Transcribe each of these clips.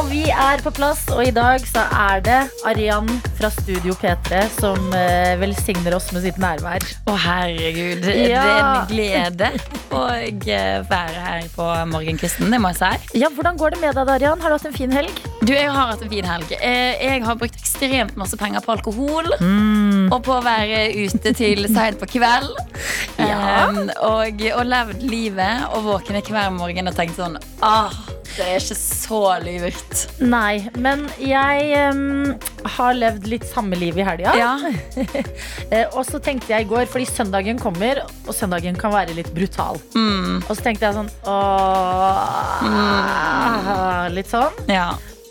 Og vi er på plass, og i dag så er det Arian fra Studio P3 som eh, velsigner oss med sitt nærvær. Å, herregud. Det er en glede å eh, være her på morgenkvisten, det må jeg si. Ja, Hvordan går det med deg, Arian? Har du hatt en fin helg? Du, jeg har hatt en fin helg. Eh, Jeg har brukt ekstremt masse penger på alkohol. Mm. Og på å være ute til seint på kveld. Ja. Um, og, og levd livet og våkne hver morgen og tenkt sånn ah, Det er ikke så lurt. Nei, men jeg um, har levd litt samme liv i helga. Ja. Eh, og så tenkte jeg i går, fordi søndagen kommer, og søndagen kan være litt brutal. Mm, Og så tenkte jeg sånn åh, Litt sånn. ja.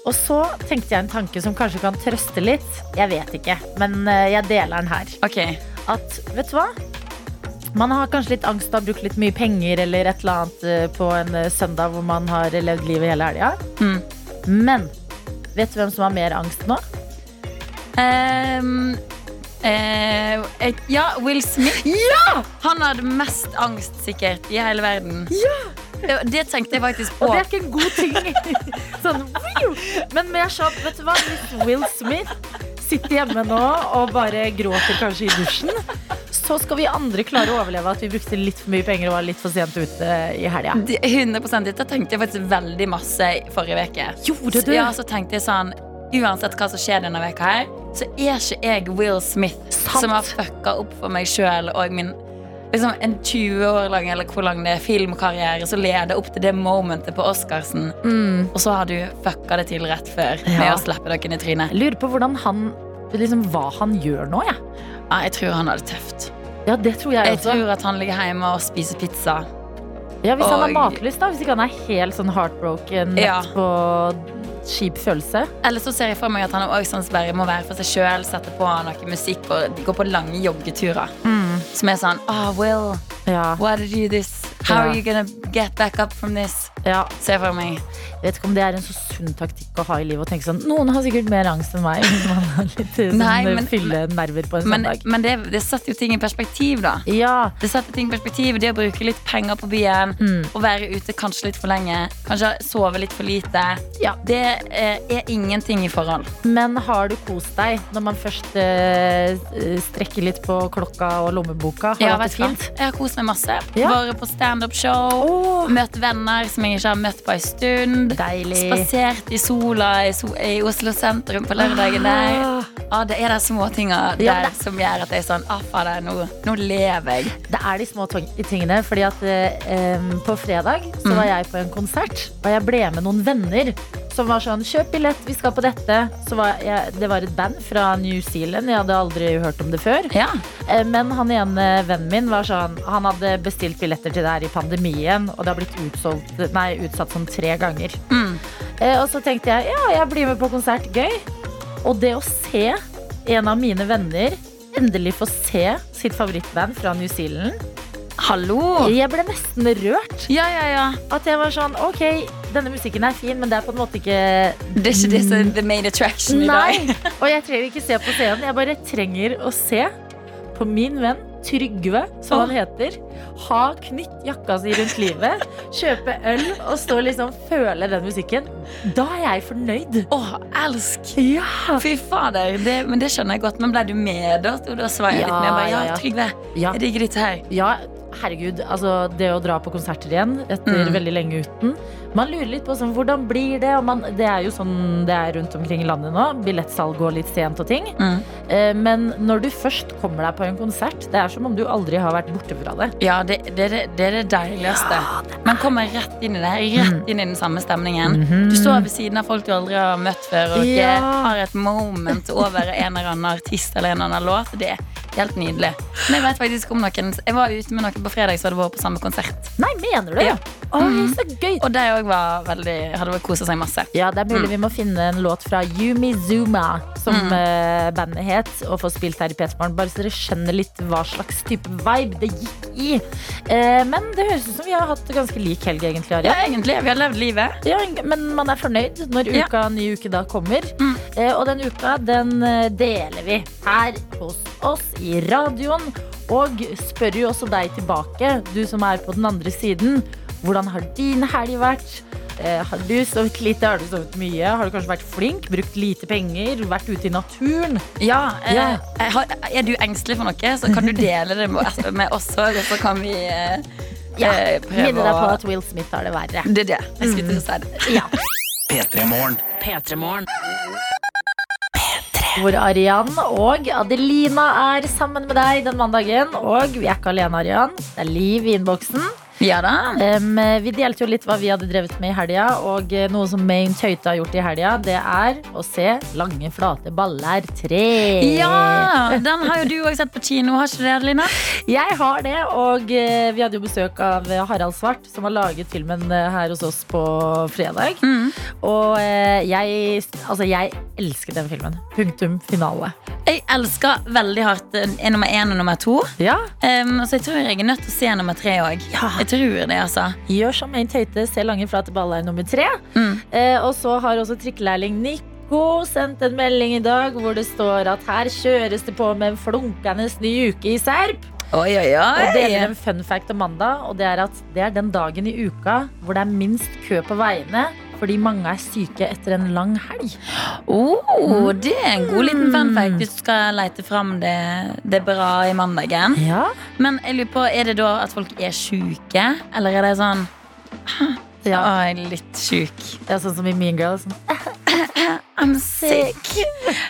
Og så tenkte jeg en tanke som kanskje kan trøste litt. Jeg vet ikke, men eh, jeg deler den her. Okay. At, vet du hva? Man har kanskje litt angst og har brukt litt mye penger eller et eller annet eh, på en eh, søndag hvor man har levd livet hele helga. Mm. Men vet du hvem som har mer angst nå? Um, uh, et, ja, Will Smith. Han hadde mest angst sikkert i hele verden. Det, det tenkte jeg faktisk på. Og det er ikke en god ting. sånn! Men mer sånn, vet du hva? Hvis Will Smith sitter hjemme nå og bare gråter kanskje i dusjen, så skal vi andre klare å overleve at vi brukte litt for mye penger og var litt for sent ute i helga. Det- 100 Dette tenkte jeg faktisk veldig masse forrige uke. Gjorde du? Ja, så tenkte jeg sånn Uansett hva som skjer denne veka her, så er ikke jeg Will Smith Sant. som har fucka opp for meg sjøl og min liksom en 20 år lang eller hvor lang det er filmkarriere som leder opp til det momentet på Oscarsen. Mm. Og så har du fucka det til rett før med å slippe dere i trynet. Lurer på hvordan han liksom, hva han gjør nå, jeg. Ja, jeg tror han har det tøft. Ja, det tror jeg Jeg også. tror at han ligger hjemme og spiser pizza. Ja, hvis han har og- matlyst, da. Hvis ikke han er helt sånn heartbroken Ja. på kjip følelse. Eller så ser jeg for meg at han også sånn, Sverre må være for seg sjøl, sette på noe musikk og gå på lange joggeturer. Som er sånn Ah, Will, Ja. why did you do this? How are you gonna get back up from this? Ja. Ser for meg. Jeg vet ikke om det er en så sunn taktikk å ha i livet. Å tenke sånn, Noen har sikkert mer angst enn meg. Man har litt sånn, Nei, men- fyllenerver på en Men, søndag. men det, det setter jo ting i perspektiv, da. Ja. Det setter ting i perspektiv Det å bruke litt penger på byen, Mm. å være ute kanskje litt for lenge, kanskje sove litt for lite, Ja. det eh, er ingenting i forhold. Men har du kost deg når man først eh, strekker litt på klokka og lommeboka? Har ja, vet du fint? Jeg har kost meg masse. Ja. Vært på standup-show. oh. Møtt venner som jeg ikke har møtt på en stund. deilig. Spasert i sola i, so i Oslo sentrum på lørdagen der. Ah. Det er de små tinga der Ja, som gjør at jeg er sånn ah, fader, nå, nå lever jeg. Det er de små tingene. Fordi at eh, på fredag Mm. så var jeg på en konsert, og jeg ble med noen venner. Som var sånn 'kjøp billett, vi skal på dette'. Så var jeg, det var et band fra New Zealand. Jeg hadde aldri hørt om det før. Ja. Eh, Men han ene vennen min var sånn Han hadde bestilt billetter til det her i pandemien, og det har blitt utsolgt, nei, utsatt sånn tre ganger. Mm. Eh, Og så tenkte jeg ja, jeg blir med på konsert. Gøy. Og det å se en av mine venner endelig få se sitt favorittband fra New Zealand Hallo! Jeg ble nesten rørt. Ja, ja, ja. At jeg var sånn OK, denne musikken er fin, men det er på en måte ikke Det er ikke det som er the main attraction i dag. Og jeg trenger ikke se på scenen. Jeg bare trenger å se på min venn Trygve, som han heter. Ha knytt jakka si rundt livet, kjøpe øl og stå og liksom føle den musikken. Da er jeg fornøyd. Å, elsk! Ja. Fy fader, det, men det skjønner jeg godt. Men ble du med da? Og svaiet litt Ja, med? Jeg Bare, ja, ja, ja. Trygve, Ja. jeg digger dette her. ja, herregud. Altså, det å dra på konserter igjen etter Mm. veldig lenge uten. Man lurer litt på sånn, hvordan blir det? Man, det er jo sånn det er rundt omkring i landet nå. Billettsalg går litt sent og ting. Mm. Eh, Men når du først kommer deg på en konsert, det er som om du aldri har vært borte fra det. Ja, det, det, er det, er det deiligste. Man kommer rett inn i det, rett inn i den samme stemningen. Du står ved siden av folk du aldri har møtt før, og Ja. har et moment over en eller annen artist eller en eller annen låt. Det er helt nydelig. Men jeg vet faktisk om noen Jeg var ute med noen på fredag så hadde vært på samme konsert. Nei, mener du? Ja. Oi, mm. så gøy. Og de òg var veldig hadde kosa seg masse. Ja, det er mulig Mm. vi må finne en låt fra Yumi Zuma, som Mm. eh, bandet het, og få spilt her i P3morgen. Bare så dere skjønner litt hva slags type vibe det gikk i. Eh, men det høres ut som vi har hatt ganske lik helg, egentlig. Arja. Ja, egentlig. Vi har levd livet. Ja, men man er fornøyd når Ja. ny uke da kommer. Mm. Eh, og den uka den deler vi her hos oss i radioen. Og spør jo også deg tilbake, du som er på den andre siden. Hvordan har din helg vært? Eh, har du sovet lite? Har du sovet mye? Har du kanskje vært flink? Brukt lite penger? Vært ute i naturen? Ja, eh, Ja. har, Er du engstelig for noe, så kan du dele det med, med oss òg, og så kan vi eh, Ja, eh, Minne deg på at Will Smith har det verre. Det er det. Jeg skulle til å si det. Ja. P3morgen. Hvor Arian og Adelina er sammen med deg den mandagen. Og vi er ikke alene, Arian. Det er liv i innboksen. Ja da. Um, vi delte jo litt hva vi hadde drevet med i helga, og eh, noe som Maine Tøyte har gjort i helga, det er å se Lange, flate baller 3. Ja, Den har jo du òg sett på kino, har ikke du det, Adelina? Jeg har det, og eh, vi hadde jo besøk av eh, Harald Svart, som har laget filmen her hos oss på fredag. Mm. Og jeg, altså, jeg elsker den filmen. Punktum finale. Jeg elsker veldig hardt nummer én og nummer to. Ja, Um, så jeg tror jeg er nødt til å se nummer tre òg. Ja. Tror det, altså. Gjør som en Tøyte, se Lange, flate baller nummer tre. Mm. Eh, og så har også trikkelærling Nico sendt en melding i dag hvor det står at her kjøres det på med en flunkende ny uke i Serp. Oi, oi, Og deler oi. en fun fact om mandag, og det er at det er den dagen i uka hvor det er minst kø på veiene fordi mange er syke etter en lang helg. Oh, det er en god liten fun fact hvis du skal lete fram det, det bra i mandagen. Ja, Men jeg lurer på, er det da at folk er syke, eller er det sånn ja. Å, jeg er litt sjuk. Det er sånn som i Mean Girls. Sånn. I'm sick.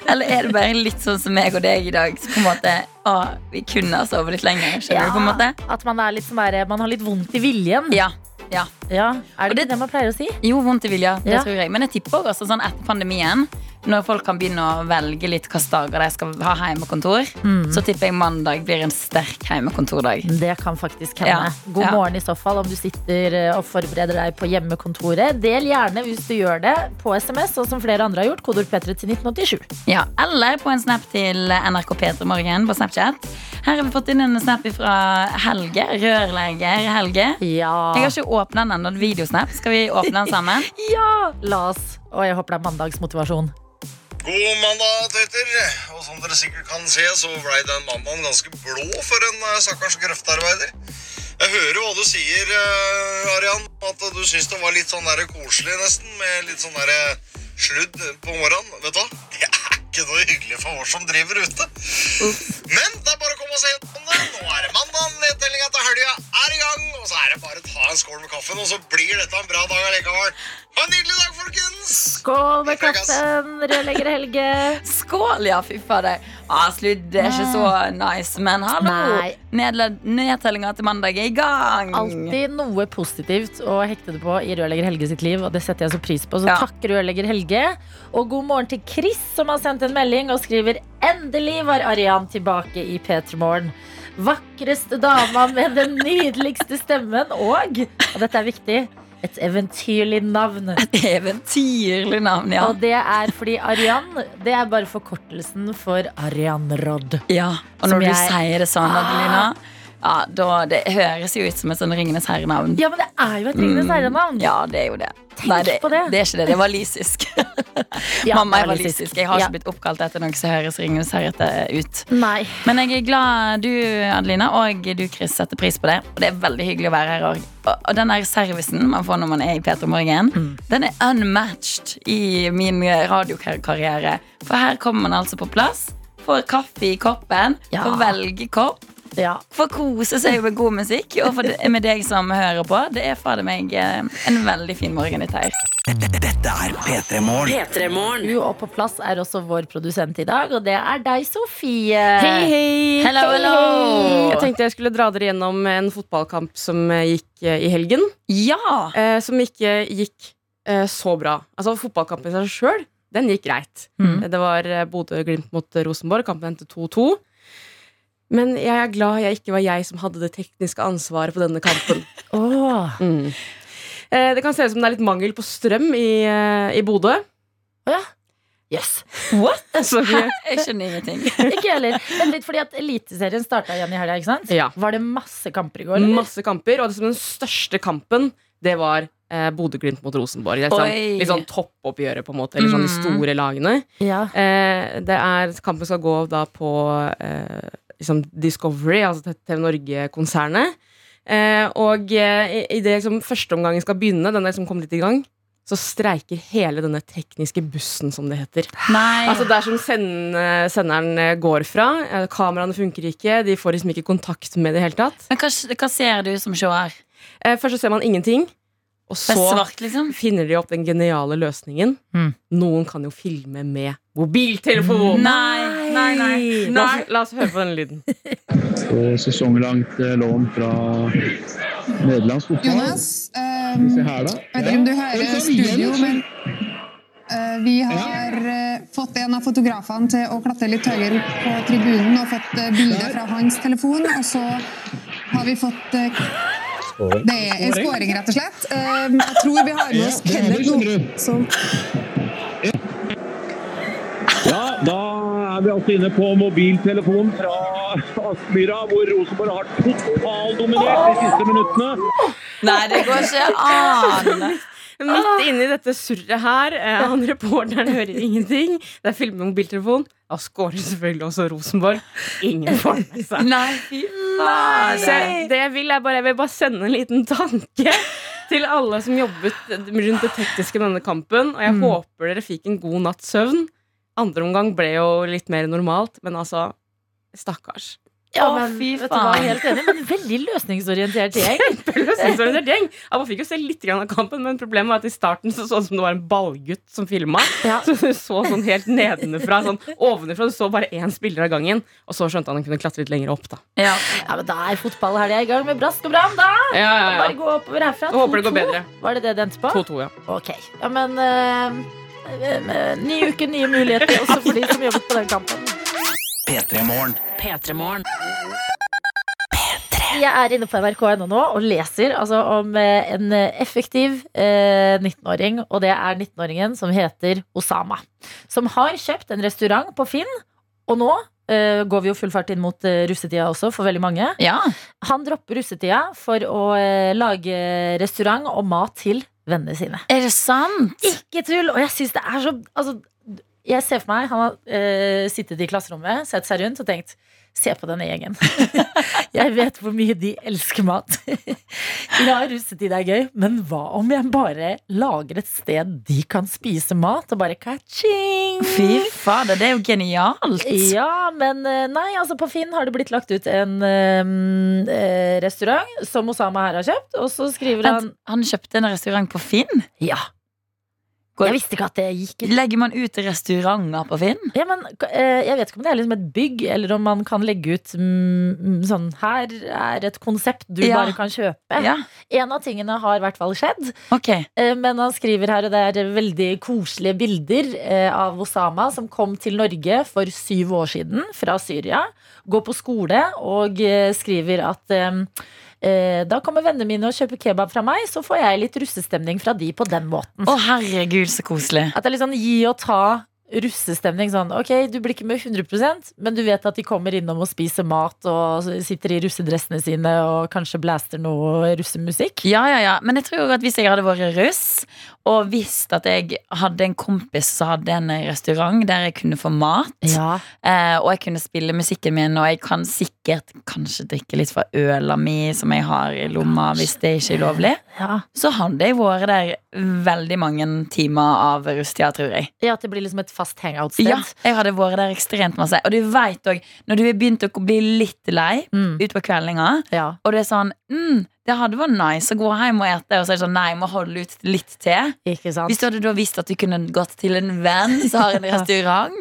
Eller er det bare litt sånn som meg og deg i dag? Så på en måte, å, vi kunne ha sovet litt lenger. Skjønner du på en måte? At man, er litt som bare, man har litt vondt i viljen. Ja. Ja. Ja, Er det det- ikke det man pleier å si? Jo, vondt i vilja. Det tror jeg. Men jeg tipper også sånn etter pandemien, når folk kan begynne å velge litt hvilke dager de skal ha hjemmekontor, Mm. så tipper jeg mandag blir en sterk hjemmekontordag. Det kan faktisk hende. Ja, God ja. morgen i så fall om du sitter eh, og forbereder deg på hjemmekontoret. Del gjerne hvis du gjør det på SMS, og som flere andre har gjort. Kodord P3 til 1987. Ja, eller på en snap til NRK P3 Morgen på Snapchat. Her har vi fått inn en snap fra Helge. Rørlegger Helge. Ja. Jeg har ikke åpna den ennå. Videosnap. Skal vi åpne den sammen? ja! La oss. Og jeg håper det er mandagsmotivasjon. God mandag, tøyter. Og som dere sikkert kan se, så blei den mandagen ganske blå for en uh, stakkars grøftarbeider. Jeg hører hva du sier, uh, Arian, at du syns det var litt sånn der koselig nesten, med litt sånn der eh, sludd på morgenen. Vet du hva? Er ikke noe hyggelig for oss som driver ute. Men det er bare å komme og se om det. Nå er det mandag, nedtellinga til helga er i gang. Og så er det bare å ta en skål med kaffen, og så blir dette en bra dag allikevel. Ha en nydelig dag, folkens! Skål med kaffen, rødlegger Helge. Skål, ja, fy fader. Ah, det er ikke så nice, men hallo. Nedtellinga til mandag er i gang. Alltid noe positivt å hekte det på i rørlegger Helge sitt liv, og det setter jeg så pris på. Så Ja. takk, rørlegger Helge. Og god morgen til Chris, som har sendt en melding og skriver Endelig var Arian tilbake i P3 Morgen. Vakreste dama med den nydeligste stemmen og, og dette er viktig, et eventyrlig navn. Et Eventyrlig navn, ja. Og det er fordi Arian det er bare forkortelsen for Arian Rodd. ja. Og når du jeg- sier det sånn, Adelina, ja, da, det høres jo ut som et sånn Ringenes herre-navn. Ja, men det er jo et Ringenes herre-navn. Mm. Ja, det er jo det. Tenk det, på det. det er ikke det. Det var lysisk. Ja, Mamma er walisisk. Jeg har Ja. ikke blitt oppkalt etter noe som høres Ringenes herre ut. Nei. Men jeg er glad du, Adelina, og du, Chris, setter pris på det. Og det er veldig hyggelig å være her òg. Og, og den der servicen man får når man er i P3 Morgen, Mm. den er unmatched i min radiokarriere. For her kommer man altså på plass. Får kaffe i koppen, Ja. får velge kopp. Ja. Få kose seg med god musikk, og for det, med deg som hører på. Det er fader meg eh, en veldig fin morgen dette her. Dette er P3 Morgen. P3morgen. Du og på plass er også vår produsent i dag, og det er deg, Sofie. Hei, hei! Hello, hello! Jeg tenkte jeg skulle dra dere gjennom en fotballkamp som eh, gikk eh, i helgen. Ja! Eh, som ikke gikk eh, så bra. Altså Fotballkampen i seg sjøl, den gikk greit. Mm. Det var Bodø-Glimt mot Rosenborg. Kampen endte 2-2. Men jeg er glad jeg ikke var jeg som hadde det tekniske ansvaret på denne kampen. oh. Mm. Eh, det kan se ut som det er litt mangel på strøm i, eh, i Bodø. Yes. What? Hæ? Jeg skjønner ingenting. Ikke heller. Men litt, fordi at Eliteserien starta igjen i helga, ikke sant? Ja. Var det masse kamper i går? eller? masse kamper, og det som den største kampen, det var eh, Bodø-Glimt mot Rosenborg. Er sånn, litt sånn toppoppgjøret, på en måte. Eller sånn de Mm. store lagene. Ja. Eh, det er, kampen skal gå da på eh, liksom, Discovery, altså TV Norge-konsernet. Eh, og eh, i- det liksom, førsteomgangen skal begynne, den der som kom litt i gang, så streiker hele denne tekniske bussen, som det heter. Nei. Altså Der som send, senderen eh, går fra. eh, Kameraene funker ikke, de får liksom ikke kontakt med det i hele tatt. Men hva, hva ser du som seer? Eh, først så ser man ingenting, og så svart, liksom? finner de opp den geniale løsningen. Mm. Noen kan jo filme med mobiltelefon! Nei, nei, nei. La oss, la oss høre på denne lyden. og sesonglangt eh, lån fra nederlandsk fotball. Jonas, um, Se her, da. vet ikke om du hører studio, men uh, vi har ja. fått en av fotografene til å klatre litt høyere på tribunen og fått uh, bilde fra hans telefon. Og så har vi fått Det er en skåring, rett og slett. Ehm, jeg tror vi har med oss Ja, Kenneth nå. Som Ja, da er vi altså inne på mobiltelefonen fra Aspmyra, hvor Rosenborg har totaldominert de siste minuttene. Nei, det går ikke an. Midt inni dette surret her, eh, han reporteren hører ingenting. Det er filmet med mobiltelefon. Da scorer selvfølgelig også Rosenborg. Ingen får med seg. Nei, fy faen. det jeg vil, er bare, jeg vil bare sende en liten tanke til alle som jobbet rundt det tekniske med denne kampen. Og jeg håper dere fikk en god natts søvn. Andre omgang ble jo litt mer normalt, men altså Stakkars. Ja, Å, men, fy vet du hva, helt enig, men veldig løsningsorientert gjeng. Kjempeløsningsorientert gjeng. Ja, man fikk jo se litt av kampen, men problemet var at i starten så sånn det som det var en ballgutt som filma. Ja. Så du så sånn helt nedenfra, sånn ovenfra. Du så bare én spiller av gangen. Og så skjønte han han kunne klatre litt lenger opp, da. Ja. Ja, men Da er fotballhelga i gang med brask og bram, da! Ja, ja, Bare gå oppover herfra. Jeg håper det går 2-2. bedre. Var det det det endte på? 2-2, ja. Ok. Ja, men eh, eh, Ny uke, nye muligheter, også for de som jobbet på den kampen. P3 Morgen. P3morgen. Jeg er inne på nrk.no nå og leser altså, om eh, en effektiv eh, 19-åring. Og det er 19-åringen som heter Osama. Som har kjøpt en restaurant på Finn. Og nå eh, går vi jo full fart inn mot eh, russetida også, for veldig mange. ja. Han dropper russetida for å eh, lage restaurant og mat til vennene sine. Er det sant? Ikke tull! Og jeg syns det er så altså, Jeg ser for meg han har eh, sittet i klasserommet, sett seg rundt og tenkt Se på denne gjengen. jeg vet hvor mye de elsker mat. ja, russetid er gøy, men hva om jeg bare lager et sted de kan spise mat, og bare ka-ching? Fy fader, det er jo genialt. Ja, men eh, nei, altså på Finn har det blitt lagt ut en eh, restaurant som Osama her har kjøpt, og så skriver han han kjøpte en restaurant på Finn? Ja. Jeg visste ikke at det gikk. Legger man ut restauranter på Finn? Ja, men eh, Jeg vet ikke om det er liksom et bygg, eller om man kan legge ut mm, mm, sånn Her er et konsept du Ja. bare kan kjøpe. Ja, En av tingene har i hvert fall skjedd, ok. eh, men han skriver her, og det er veldig koselige bilder eh, av Osama som kom til Norge for syv år siden fra Syria. Går på skole og skriver at da kommer vennene mine og kjøper kebab fra meg, så får jeg litt russestemning fra de på den måten. Å, herregud, så koselig. At det er litt sånn gi og ta russestemning. Sånn, ok, du blir ikke med 100% men du vet at de kommer innom og spiser mat og sitter i russedressene sine og kanskje blaster noe russemusikk. Ja, ja, ja. Men jeg tror at hvis jeg hadde vært russ, og visste at jeg hadde en kompis som hadde en restaurant der jeg kunne få mat, Ja. eh, og jeg kunne spille musikken min, og jeg kan sikkert kanskje drikke litt fra øla mi som jeg har i lomma, hvis det ikke er lovlig, Ja. så hadde jeg vært der veldig mange timer av rusttida, tror jeg. ja, at det blir liksom et fast hangout-sted. Ja, jeg hadde vært der ekstremt masse. Og du vet òg, når du har begynt å bli litt lei Mm. utpå kveldinga, Ja. og det er sånn mm, Det hadde vært nice å gå hjem og ete, og så er det sånn Nei, jeg må holde ut litt til. Hvis du hadde da visst at du kunne gått til en venn som har en restaurant,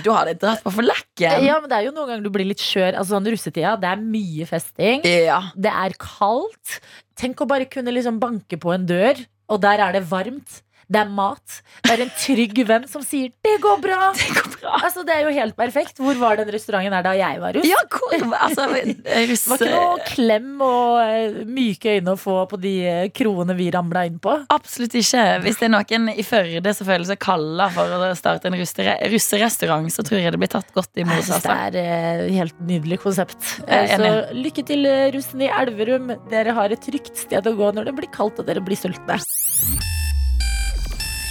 da hadde jeg dratt på for lekken. Ja, men det er jo noen ganger du blir litt skjør. Altså sånn russetida, det er mye festing. Ja. Det er kaldt. Tenk å bare kunne liksom banke på en dør, og der er det varmt. Det er mat. Det er en trygg venn som sier 'det går bra'. Det går bra. Altså, det er jo helt perfekt. Hvor var den restauranten her da jeg var russ? Ja, hvor, altså, russ, var ikke noe klem og eh, myke øyne å få på de eh, kroene vi ramla inn på. Absolutt ikke. Hvis det er noen i Førde som føler seg kalla for å starte en russere- russerestaurant, så tror jeg det blir tatt godt imot. Altså. det er et helt nydelig konsept. Eh, Så lykke til, eh, russen i Elverum. Dere har et trygt sted å gå når det blir kaldt og dere blir sultne.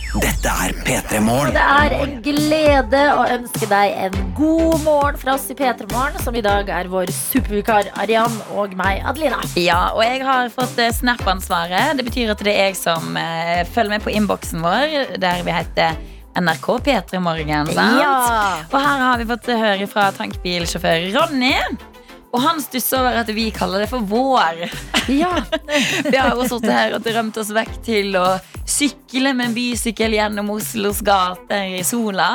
Dette er P3 Morgen. Det er en glede å ønske deg en god morgen fra oss i P3 Morgen, som i dag er vår supervikar Arian og meg, Adelina. Ja, og jeg har fått eh, Snap-ansvaret. Det betyr at det er jeg som eh, følger med på innboksen vår, der vi heter NRK P3 Morgen. Sant? Ja. Og her har vi fått høre fra tankbilsjåfør Ronny. Og han stusser over at vi kaller det for vår. Ja. Vi har jo sittet her og drømt oss vekk til å sykle med en bysykkel gjennom Oslos gater i sola.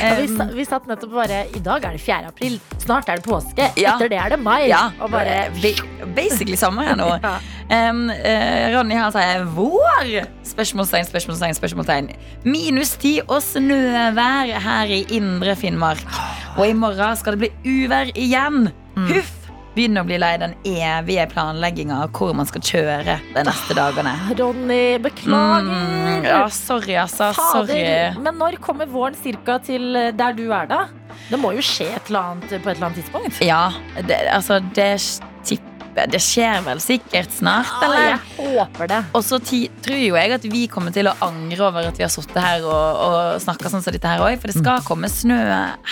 Ja, vi, sa, vi satt nettopp bare I dag er det 4. april. Snart er det påske. Ja. Etter det er det mai. ja, Og bare basically samme her nå. Ja. Um, uh, Ronny her sier 'vår?' Spørsmålstegn, spørsmålstegn, spørsmålstegn. Minus ti og snøvær her i indre Finnmark. Og i morgen skal det bli uvær igjen. Huff! Begynner å bli lei den evige planlegginga av hvor man skal kjøre de neste dagene. Ronny, beklager. Mm, ja, sorry, altså. Sorry. Men når kommer våren cirka til der du er, da? Det må jo skje et eller annet på et eller annet tidspunkt. Ja, det, altså, det tipper Det skjer vel sikkert snart, eller? jeg håper det. Og så tror jo jeg at vi kommer til å angre over at vi har sittet her og, og snakka sånn som dette her òg. For det skal komme snø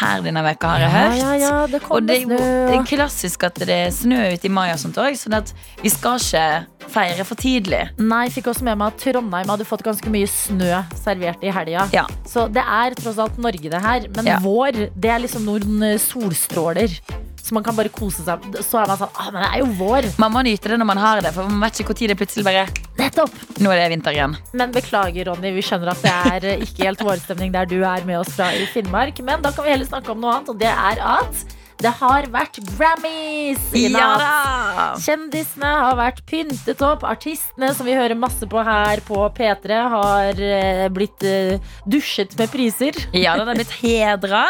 her denne veka, har jeg hørt. Ja, ja, ja, det Og kommer det er jo det er klassisk at det er snø ute i mai og sånt òg, så at vi skal ikke feire for tidlig. Nei, jeg fikk også med meg at Trondheim hadde fått ganske mye snø servert i helga. Ja. Så det er tross alt Norge, det her. Men vår, det er liksom noen solstråler. Så man kan bare kose seg. Så er man sånn ah, men det er jo vår. Man må nyte det når man har det, for man vet ikke når det plutselig bare Nettopp. Nå er det vinter igjen. Men beklager, Ronny. Vi skjønner at det er eh, ikke helt vårstemning der du er med oss fra i Finnmark. Men da kan vi heller snakke om noe annet, og det er at det har vært Grammys i Ja natt. da! Kjendisene har vært pyntet opp. Artistene som vi hører masse på her på P3, har eh, blitt eh, dusjet med priser. Ja, den er blitt hedra.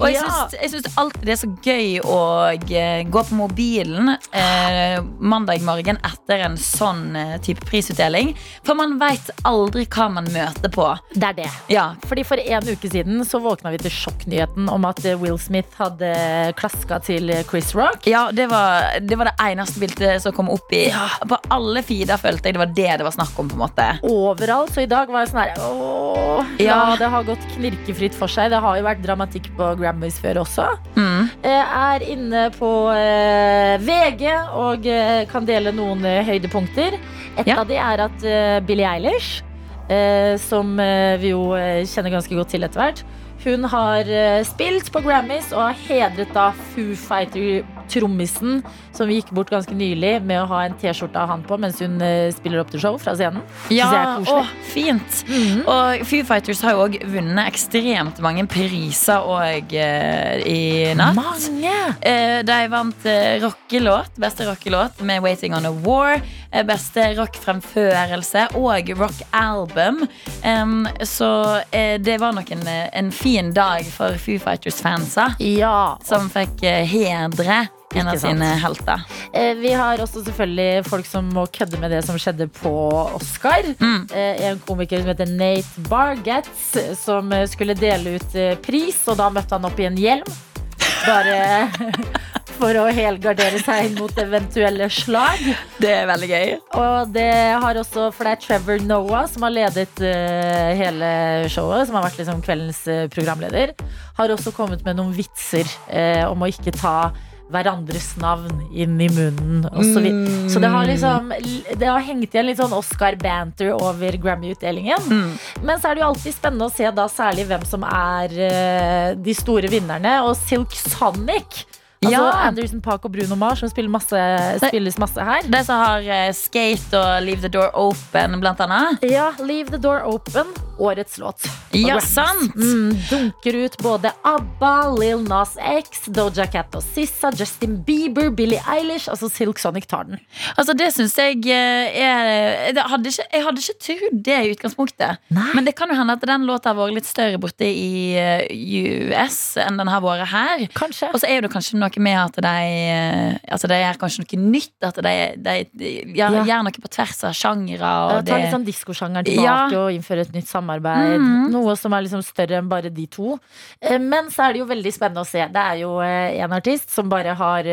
Og jeg Ja. syns, alltid det er så gøy å eh, gå på mobilen eh, mandag morgen etter en sånn type prisutdeling. For man veit aldri hva man møter på. Det er det. Ja, Fordi For en uke siden så våkna vi til sjokknyheten om at Will Smith hadde klaska til Chris Rock. ja det, var, det var det eneste bildet som kom opp i På alle feeder følte jeg det var det det var snakk om. på en måte Overalt. Så i dag var jeg sånn her Åh, ja, Ja. det har gått knirkefritt for seg. Det har jo vært dramatikk på Grammys før også. mm. Jeg er inne på eh, VG og eh, kan dele noen eh, høydepunkter. Et Ja. av de er at eh, Billie Eilish, eh, som eh, vi jo kjenner ganske godt til etter hvert, hun har eh, spilt på Grammys og har hedret da Foo Fighter-trommisen, som gikk bort ganske nylig med å ha en T-skjorte av han på mens hun eh, spiller opp til show fra scenen. Ja, å, fint. Mm -hmm. Og Foo Fighters har jo òg vunnet ekstremt mange priser og, eh, i natt. Mange! Eh, De vant eh, rockelåt, beste rockelåt med 'Waiting on a War'. Eh, Beste rockfremførelse og rockalbum. Um, så eh, det var nok en, eh, en fin dag for Foo Fighters-fansa, Ja. som fikk hedre en av sine helter. Eh, Vi har også selvfølgelig folk som må kødde med det som skjedde på Oscar. Mm. Eh, En komiker som heter Nate Bargatz, som skulle dele ut pris, og da møtte han opp i en hjelm. Bare for å helgardere seg mot eventuelle slag. Det er veldig gøy. Og det har også, for det er Trevor Noah som har ledet eh, hele showet, som har vært liksom kveldens eh, programleder, har også kommet med noen vitser eh, om å ikke ta hverandres navn inn i munnen. Og så, mm. så det har liksom Det har hengt igjen litt sånn Oscar-banter over Grammy-utdelingen. Mm. Men så er det jo alltid spennende å se da særlig hvem som er uh, de store vinnerne. Og Silk Sonic. Altså Ja. Anderson Park og Bruno Mars, som spiller masse, spilles masse her. De som har eh, Skate og Leave the Door Open, blant annet. Ja, Leave the Door open. Årets låt. Ja, Grammys. sant! Mm, dunker ut både ABBA, Lil Nas X, Doja Cat og Sissa, Justin Bieber, Billie Eilish. Altså Silk Sonic tar den. Altså Det syns jeg eh, er det hadde ikke, Jeg hadde ikke trodd det i utgangspunktet. Nei. Men det kan jo hende at den låta har vært litt større borte i eh, US enn den har vært her. Kanskje. Og så er det kanskje noe med at de eh, Altså de gjør kanskje noe nytt. At de, de, de gjør, Ja. gjør noe på tvers av sjangere. Ja, Og ta litt sånn diskosjangeren tilbake Ja. og innføre et nytt samarbeid. Mhm. Noe som er liksom større enn bare de to. Eh, Men så er det jo veldig spennende å se. Det er jo eh, en artist som bare har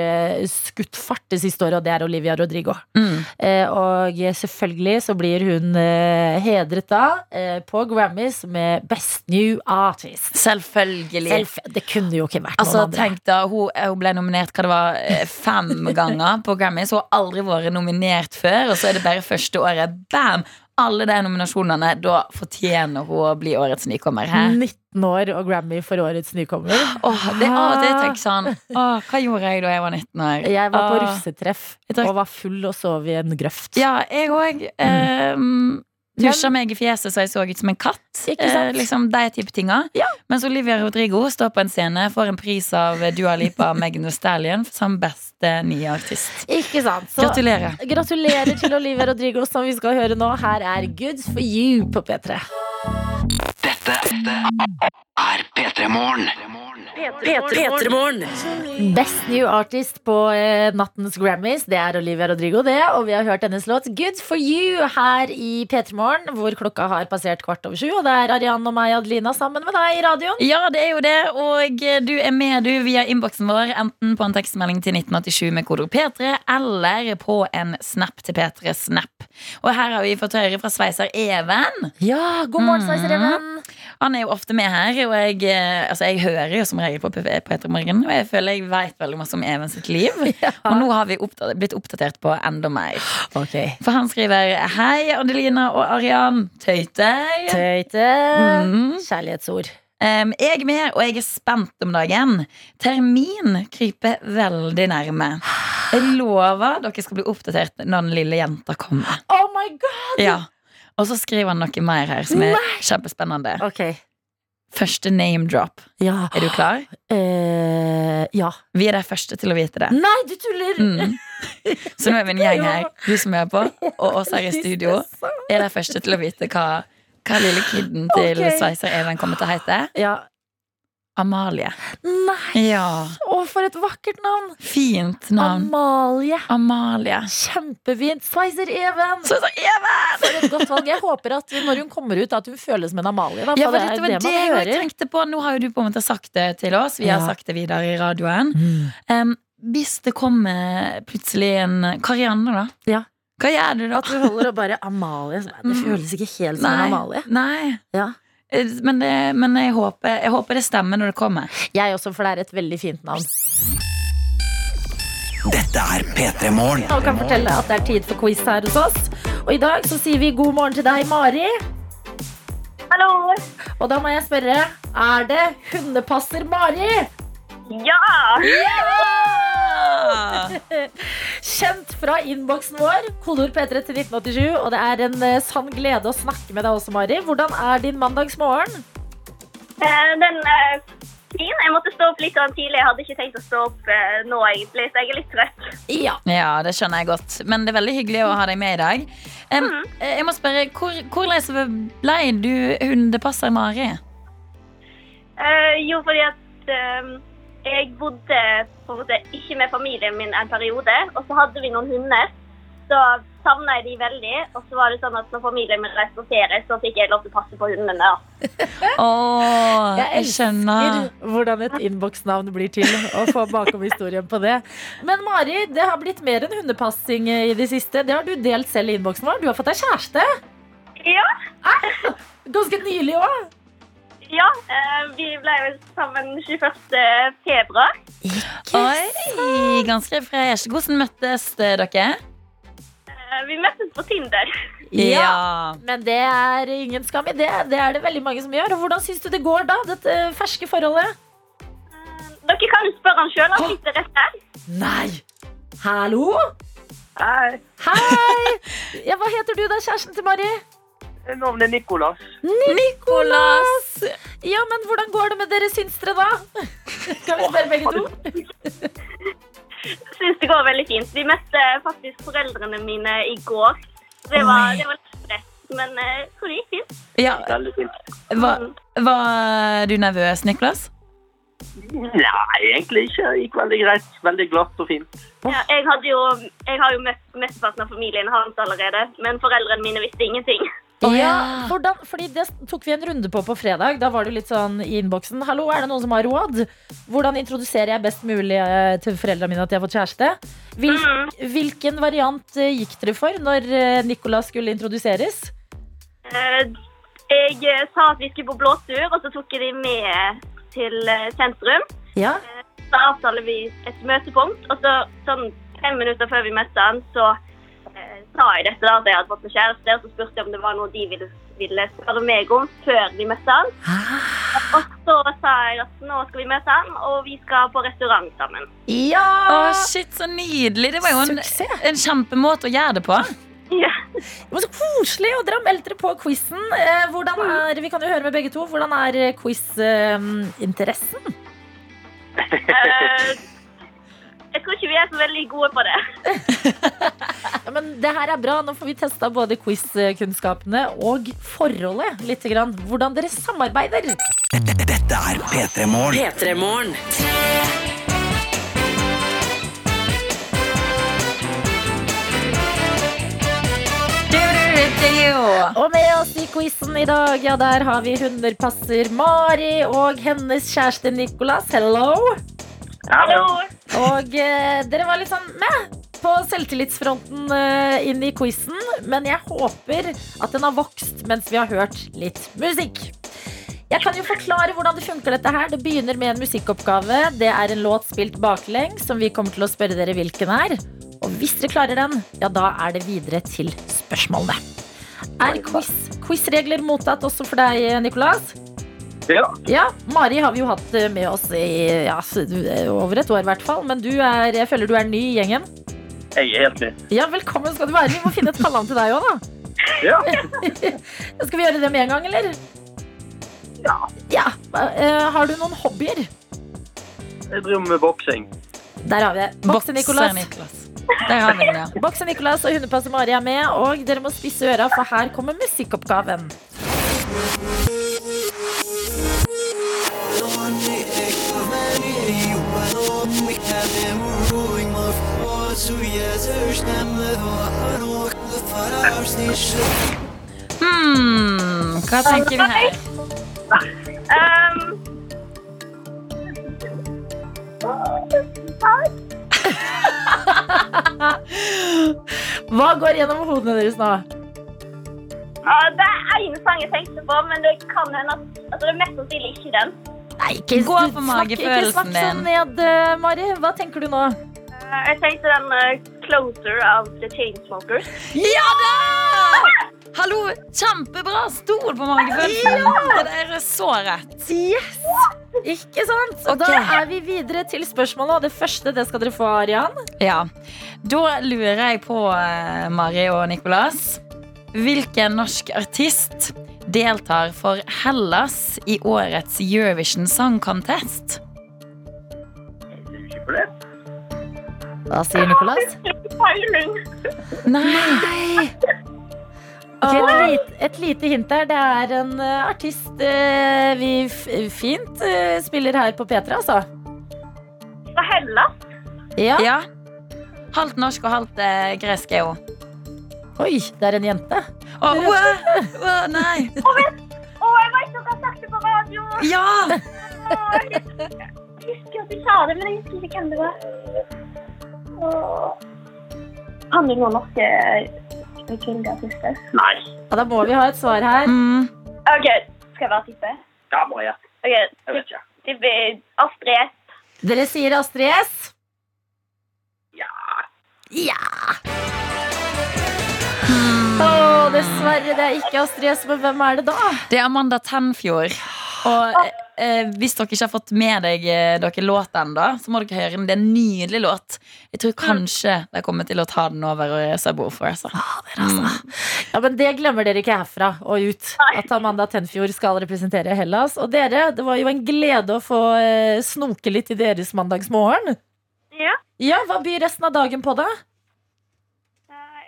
skutt fart det siste året, og det er Olivia Rodrigo. Mm. Og selvfølgelig så blir hun hedret da på Grammys med Best New Artist. Selvfølgelig. Selv, det kunne jo ikke vært Altså, noen andre. tenk da, hun, hun ble nominert hva det var, eh, fem ganger på Grammys. Hun har aldri vært nominert før, og så er det bare første året. Bam! Alle de nominasjonene. Da fortjener hun å bli årets nykommer. Hæ? 19 år og Grammy for årets nykommer. Åh, det av og til tenker sånn Åh, Hva gjorde jeg da jeg var 19 år? Jeg var på Åh. russetreff og var full og sov i en grøft. Ja, jeg òg. Um, Dusja meg i fjeset så jeg så ut som en katt. Eh, liksom De type tinga. Ja. Mens Olivia Rodrigo står på en scene, får en pris av Dua Lipa Megan Thee Stallion som beste nye artist. Ikke sant? Så Gratulerer. gratulerer til Olivia Rodrigo, som vi skal høre nå. Her er Good for you på P3. Dette er P3 Morgen. Best New Artist på eh, nattens Grammys, det er Olivia Rodrigo, det. Og vi har hørt hennes låt Good for you her i P3 Morgen, hvor klokka har passert kvart over sju. Og det er Arianne og meg, Adelina, sammen med deg i radioen. Ja, det er jo det, og du er med du via innboksen vår, enten på en tekstmelding til 1987 med kodeord P3, eller på en snap til P3 Snap. Og her har vi fått høre fra sveiser Even. Ja, god morgen, Sveiser Sveisereven. Han er jo ofte med her, og jeg, eh, altså jeg hører jo som regel på P- P3 Morgen, og jeg føler jeg vet veldig masse om Even sitt liv. Og nå har vi oppdatert, blitt oppdatert på enda mer. For han skriver Hei, Adelina og Arian. Tøyter. Tøyte. Mm. Kjærlighetsord. Um, jeg er med, og jeg er spent om dagen. Termin kryper veldig nærme. Jeg lover dere skal bli oppdatert når den lille jenta kommer. Oh my god! Ja. Og så skriver han noe mer her som er kjempespennende. Ok. Første name drop. Ja. Er du klar? Eh, ja. Vi er de første til å vite det. Nei, du tuller! Mm. Så nå er vi en gjeng her, du som er på, og oss her i studio, er de første til å vite hva, hva lille kiden til okay. Sveiser Even kommer til å hete. Ja. Amalie. Nei! Ja. For et vakkert navn! Fint navn. Amalie. Amalie. Kjempefint. Sveiser Even! Sveiser Even! For et godt valg. Jeg håper at når hun kommer ut, at hun føles som en Amalie. Da, Ja, for det var det det jeg hører. tenkte på. Nå har jo du på en måte sagt det til oss. Vi har Ja. sagt det videre i radioen. Um, hvis det kommer plutselig en Karianne, da? Ja. Hva gjør du da? At du holder og bare Amalie. Det Mm. føles ikke helt som en Amalie. Nei. Ja. Eh, Men, det, men jeg, håper, jeg håper det stemmer når det kommer. Jeg også, for det er et veldig fint navn. Dette er P3 Morgen. Og kan fortelle at det er tid for quiz her hos oss. Og i dag så sier vi god morgen til deg, Mari. Hallo! Og da må jeg spørre, er det hundepasser Mari? Ja! Kjent fra innboksen vår, kolor P3 til 1987. Og det er en eh, sann glede å snakke med deg også, Mari. Hvordan er din mandagsmorgen? Eh, Den er fin. Jeg måtte stå opp litt tidlig. Jeg hadde ikke tenkt å stå opp eh, nå, egentlig, så jeg er litt trøtt. Ja. Ja, det skjønner jeg godt. Men det er veldig hyggelig å ha deg med i dag. Um, mm. Jeg må spørre, hvor, Hvordan ble du hundepasser Mari? Uh, jo, fordi at eh, jeg bodde på en måte ikke med familien min en periode, og så hadde vi noen hunder. Så savna jeg de veldig, og så var det sånn at når familien min reiste på ferie, så fikk jeg lov til å passe på hundene. Åh, Jeg jeg skjønner. hvordan et innboksnavn blir til, og få bakom historien på det. Men Mari, det har blitt mer enn hundepassing i det siste. Det har du delt selv i innboksen vår. Du har fått deg kjæreste. Ja, Ganske nylig òg. Ja eh, vi ble sammen 21. februar. Oi, ganske fresh. Hvordan møttes dere? Eh, vi møttes på Tinder. Ja. Men det er ingen skam i det. Det er det veldig mange som gjør. Og hvordan syns du det går da, dette ferske forholdet? Dere kan jo spørre han sjøl. Han sitter rett der. Nei! Hallo? Hei, Hei! Ja, hva heter du da, kjæresten til Mari? Navnet er Nikolas. Ja, men hvordan går det med dere synstre, da? Skal vi spørre begge to? Syns det går veldig fint. Vi møtte faktisk foreldrene mine i går. Det var, det var litt stress, men eh, jeg tror det gikk fint. ja. Var, var du nervøs, Nikolas? Nei, egentlig ikke. Det gikk veldig greit. Veldig glatt og fint. Ja, jeg, hadde jo, jeg har jo møtt mesteparten av familien hans allerede, men foreldrene mine visste ingenting. Å, Ja, ja. hvordan, fordi det tok vi en runde på på fredag. Da var det jo litt sånn i innboksen. Hallo, er det noen som har råd? Hvordan introduserer jeg best mulig eh, til foreldrene mine at de har fått kjæreste? Hvil, hvilken variant eh, gikk dere for når eh, Nicolas skulle introduseres? Eh, Jeg sa at vi skulle på blåtur, og så tok jeg de med til sentrum. Ja. Så avtaler vi et møtepunkt, og så sånn fem minutter før vi møtte han, så sa jeg dette da, at jeg hadde fått meg kjæreste, og så spurte jeg om det var noe de ville, ville spørre meg om før vi møtte han. Og så sa jeg at nå skal vi møte han, og vi skal på restaurant sammen. Ja! Å, shit, så nydelig. Det var jo en, en kjempemåte å gjøre det på. Ja. Men så koselig! Og dere har meldt dere på quizen. Eh, hvordan er, vi kan jo høre med begge to. Hvordan er eh, quiz-interessen? Eh, jeg tror ikke vi er så veldig gode på det. Ja, men det her er bra. Nå får vi testa både quiz-kunnskapene og forholdet litt. Grann. Hvordan dere samarbeider. Dette er P3 Morgen. P3 Og med oss i quizen i dag, ja, der har vi hunderpasser Mari og hennes kjæreste Nicolas. Hello! Hallo! Og eh, dere var litt sånn med på selvtillitsfronten eh, inn i quizen, men jeg håper at den har vokst mens vi har hørt litt musikk. Jeg kan jo forklare hvordan det funker dette her. Det begynner med en musikkoppgave. Det er en låt spilt baklengs som vi kommer til å spørre dere hvilken er. Og hvis dere klarer den, ja, da er det videre til spørsmålene. Er quiz, quizregler mottatt også for deg, Nicolas? Ja. Ja, Mari har vi jo hatt eh, med oss i ja, over et år, i hvert fall. Men du er, jeg føler du er ny i gjengen. Jeg er helt ny. Ja, velkommen skal du være. Vi må finne et kallenavn til deg òg, da. Ja. Skal vi gjøre det med en gang, eller? Ja. Ja. eh, har du noen hobbyer? Jeg driver med boksing. Der har vi det. Bokse Nicolas. Nicolas. Der har vi den, ja. Bokse Nicolas og hundepasser Mari er med, og dere må spisse øra, for her kommer musikkoppgaven. Hmm, hva tenker vi her? Um, Hva går gjennom hodene deres nå? ja, det er en sang jeg tenkte på, men det kan hende at altså, det mest sannsynlig ikke den. Nei, ikke Gå for magefølelsen Ikke snakk sånn ned, eh, Mari. Hva tenker du nå? Eh, Jeg tenkte den uh, 'Closer' av The Chainsmokers. Ja da! Hallo, kjempebra! Stol på magefølelsen. Det der er så rett. Yes! Ikke sant? Og okay. Da er vi videre til spørsmålet, og det første det skal dere få, Arian. Ja. Da lurer jeg på, eh, Mari og Nicolas, hvilken norsk artist deltar for Hellas i årets Eurovision Song Contest? Hva sier Nicolas? Peiling. Nei! Okay, et, lite, et lite hint der. Det er en eh, artist eh, vi fint eh, spiller her på P3, altså. Fra Hellas. Ja. Ja. Halvt norsk og halvt eh, gresk er hun. Oi, det er en jente. Å, wow, wow, nei! Å, jeg vet dere har sagt det på radio! Ja! Oh, Jeg husker at du sa det, men jeg husker ikke hvem det var. Kan du noen norske kvinnelige artister? Nei. Ja, da må vi ha et svar her. Mm. OK, skal jeg bare tippe? Ja, bare gjett. Ok, Jeg vet ikke. Tipper Astrid S. Dere sier Astrid S. Ja. Ja! Å, dessverre, det er ikke Astrid S, men hvem er det da? Det er Amanda Tenfjord. Og eh, hvis dere ikke har fått med deg eh, dere låt ennå, så må dere høre den. Det er en nydelig låt. Jeg tror kanskje de kommer til å ta den over og Subwoofer for altså. Mm. Ja, men Det glemmer dere ikke herfra og ut. At Amanda Tenfjord skal representere Hellas. Og dere, det var jo en glede å få eh, snoke litt i deres mandagsmorgen. Ja. Ja, Hva byr resten av dagen på, da?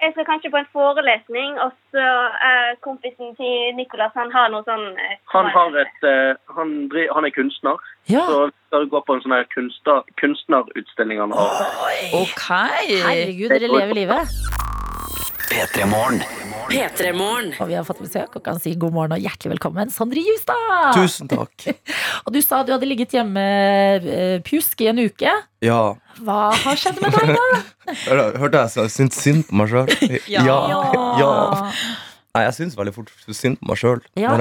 Jeg skal kanskje på en forelesning, og så uh, kompisen til Nicolas han har noe sånn uh, Han, har et, uh, han, dri- han er kunstner, Ja. så vi skal gå på en sånn her kunstner, kunstnerutstilling han har. Ok. Herregud, dere lever livet. P3 Morgen. P3 Morgen. Og vi har fått besøk og kan si god morgen og hjertelig velkommen, Sondre Justad. Tusen takk. Og du sa du hadde ligget hjemme eh, pjusk i en uke. Ja. Hva har skjedd med deg, da? Hørte jeg så jeg syntes synd på meg sjøl? Ja. ja. ja. Nei, jeg syns veldig fort synd på meg sjøl. Ja.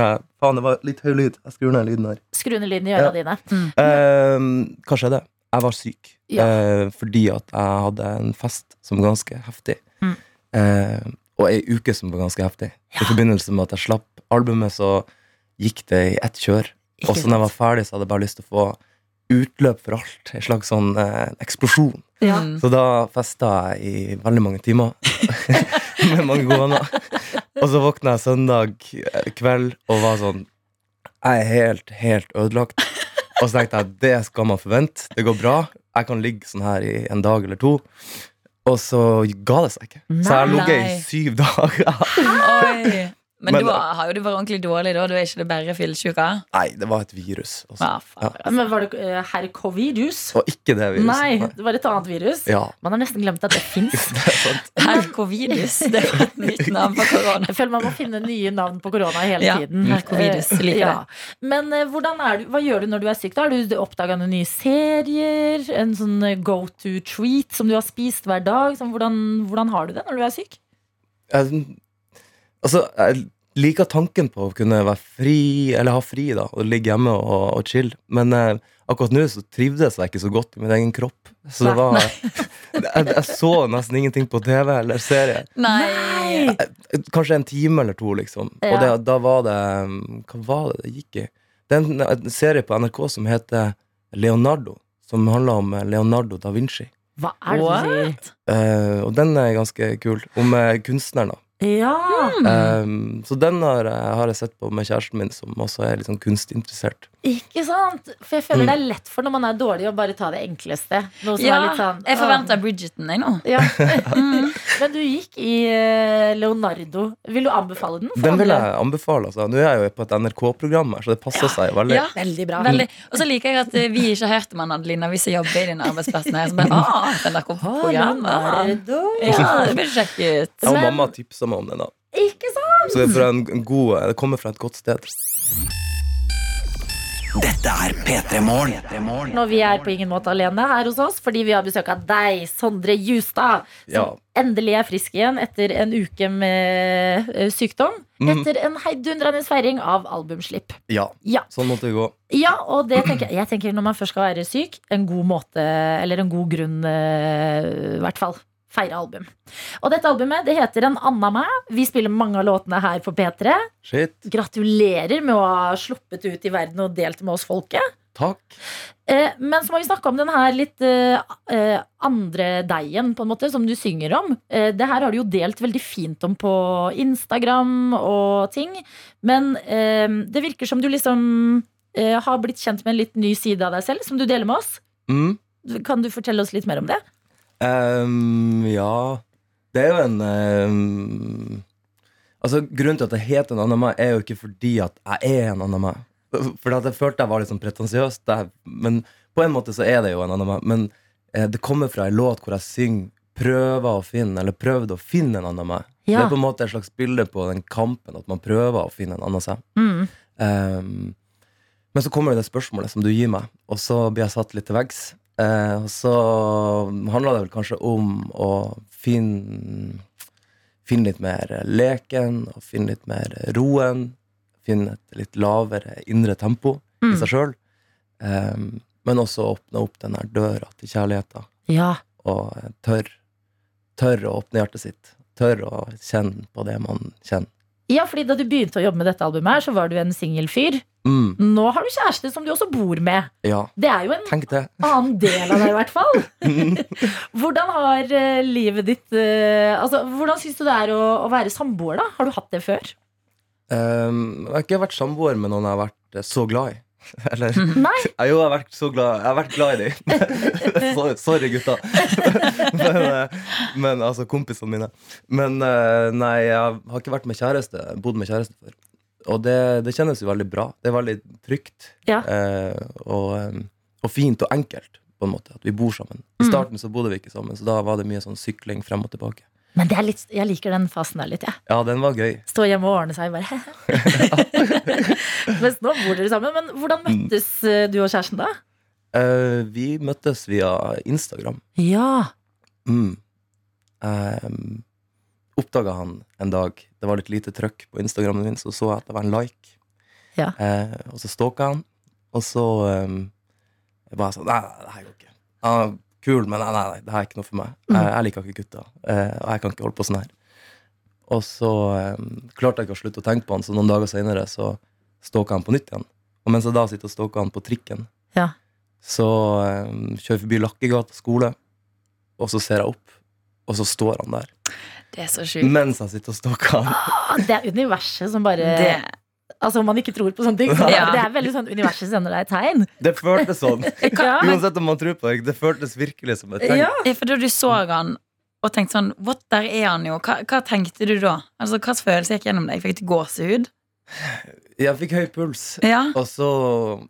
Faen, det var litt høy lyd. Jeg skrur ned lyden her. Skru ned lyden i øra Ja. dine. Eh, hva skjedde? Jeg var syk Ja. eh, fordi at jeg hadde en fest som var ganske heftig. Mm. Eh, og ei uke som var ganske heftig. I forbindelse med at jeg slapp albumet, så gikk det i ett kjør. Og så når jeg var ferdig, så hadde jeg bare lyst til å få utløp for alt. En slags sånn eh, eksplosjon. Ja. Så da festa jeg i veldig mange timer. med mange gode venner. Og så våkna jeg søndag kveld og var sånn Jeg er helt, helt ødelagt. Og så tenkte jeg det skal man forvente. Det går bra. Jeg kan ligge sånn her i en dag eller to. Og så ga det seg ikke. Så jeg har ligget i syv dager. Oi. Men, Men- da har jo du vært ordentlig dårlig, da. Du er ikke det bare fyllesyka? Nei, det var et virus. Ja, faen. Ja. Men var det uh, herr Covidus? Og ikke det viruset. Nei, det var et annet virus. Ja, Man har nesten glemt at det fins. herr covid-virus. Det er et nytt navn på korona. Jeg føler man må finne nye navn på korona hele Ja, tiden. herr Covidus, Eh, liker det. ja. Men uh, hvordan er du, hva gjør du når du er syk? da? Har du oppdaga noen nye serier? En sånn eh, go to treat som du har spist hver dag? Sånn, hvordan, hvordan har du det når du er syk? jeg, altså, jeg liker tanken på å kunne være fri, eller ha fri, da, og ligge hjemme og, og chill. Men eh, akkurat nå så trivdes jeg ikke så godt i min egen kropp. Så det var jeg, jeg så nesten ingenting på TV eller serie. Nei. Kanskje en time eller to, liksom. Ja. Og det, da var det Hva var det det gikk i? Det er en, en serie på NRK som heter Leonardo. Som handler om eh, Leonardo da Vinci. Hva er det du sier? Uh, og den er ganske kul. Om eh, kunstneren, da. Ja! Um, så den har, jeg- har jeg sett på med kjæresten min, som også er litt sånn kunstinteressert. Ikke sant? For jeg føler Mm. det er lett for når man er dårlig, å bare ta det enkleste. Noe som Ja, er litt sånn jeg forventer Bridgerton, jeg nå. Ja. Men du gikk i eh, Leonardo. Vil du anbefale den? for Den vil jeg anbefale. Altså. Nå er jeg jo på et NRK-program her, så det passer seg veldig. Ja. Veldig bra. Veldig. Og så liker jeg at eh, vi ikke har hørt om Adelina hvis jeg jobber i den arbeidsplassen her. Så bare, ah, den der kom på Å, program. ah. Leonardo. Ja, det blir kjekk ut. Jeg og mamma tipsa meg om den. da Ikke sant? Så det, er en god, det kommer fra et godt sted. Dette er P3 Morgen. Når vi er på ingen måte alene her hos oss, fordi vi har besøk av deg, Sondre Justad, som Ja. endelig er frisk igjen etter en uke med eh, sykdom. Mhm. Etter en heidundrende feiring av albumslipp. Ja, Ja. sånn måtte det gå. Ja, og det tenker jeg, jeg tenker når man først skal være syk, en god måte, eller en god grunn, eh, i hvert fall. Feire album. Og dette albumet det heter En anna meg. Vi spiller mange av låtene her på P3. Shit. Gratulerer med å ha sluppet ut i verden og delt med oss folket. Takk. Eh, men så må vi snakke om den her litt eh, eh, andre deigen, på en måte, som du synger om. Eh, det her har du jo delt veldig fint om på Instagram og ting. Men det virker som du liksom har blitt kjent med en litt ny side av deg selv, som du deler med oss. Mm. Kan du fortelle oss litt mer om det? Um, ja Det er jo en um, Altså Grunnen til at jeg heter en annen meg, er jo ikke fordi at jeg er en annen meg. Fordi at jeg følte jeg var litt sånn pretensiøs, men på en måte så er det jo en annen meg. Men eh, det kommer fra en låt hvor jeg synger 'prøver å finne', eller 'prøvde å finne en annen meg'. Det er på en måte et slags bilde på den kampen, at man prøver å finne en annen seg. Mm. Um, men så kommer det det spørsmålet som du gir meg, og så blir jeg satt litt til veggs. Eh, så handler det vel kanskje om å finne, finne litt mer leken, og finne litt mer roen. Finne et litt lavere indre tempo Mm. i seg sjøl. Eh, men også åpne opp den der døra til kjærligheten, Ja. og tørre tørr, tørr å åpne hjertet sitt. Tørre å kjenne på det man kjenner. ja, fordi da du begynte å jobbe med dette albumet, her, så var du en singelfyr. Mm, Nå har du kjæreste som du også bor med. ja, Det er jo en annen del av deg, i hvert fall. Hvordan har uh, livet ditt uh, altså, Hvordan syns du det er å, å være samboer, da? Har du hatt det før? Um, jeg har ikke vært samboer med noen jeg har vært eh, så glad i. Eller Nei. Ja, Jo, jeg har vært så glad Jeg har vært glad i dem. sorry, gutta. men, men altså, kompisene mine. Men nei, jeg har ikke vært med kjæreste. Bodd med kjæreste før. Og det, det kjennes jo veldig bra. Det er veldig trygt. Ja. eh, og, eh, og fint og enkelt, på en måte. At vi bor sammen. I Mm. starten så bodde vi ikke sammen, så da var det mye sånn sykling frem og tilbake. Men det er litt, jeg liker den fasen der litt, Ja. Ja, den var gøy. Stå hjemme og ordne seg, bare Mens nå bor dere sammen. Men hvordan møttes eh, du og kjæresten, da? Eh, vi møttes via Instagram. Ja. Mm. Um, Oppdaga han en dag Det var litt lite trøkk på Instagrammen min, så så jeg at det var en like. Ja. Eh, og så stalka han, og så um, jeg bare sånn Nei, det her går ikke. Han er kul, men nei, nei, nei, det her er ikke noe for meg. Mm. Jeg, jeg liker ikke gutter, eh, og jeg kan ikke holde på sånn her. Og så um, klarte jeg ikke å slutte å tenke på han, så noen dager senere så stalka han på nytt igjen. Og mens jeg da sitter og stalker han på trikken, Ja. så um, kjører jeg forbi Lakkegata skole, og så ser jeg opp, og så står han der. Det er så sjukt. Mens han sitter og stalker han. Ah, Det er universet som bare Det, Altså Om man ikke tror på sånne ting, så Ja. det er veldig sånn universet sender deg et tegn. Det føltes sånn. Ja. Uansett om man tror på det. Det føltes virkelig som et tegn. Ja. Ja, for da du så han og tenkte sånn What, der er han jo. Hva, hva tenkte du da? Altså, Hvilken følelse gikk gjennom deg? Fikk du gåsehud? Jeg fikk høy puls, Ja. og så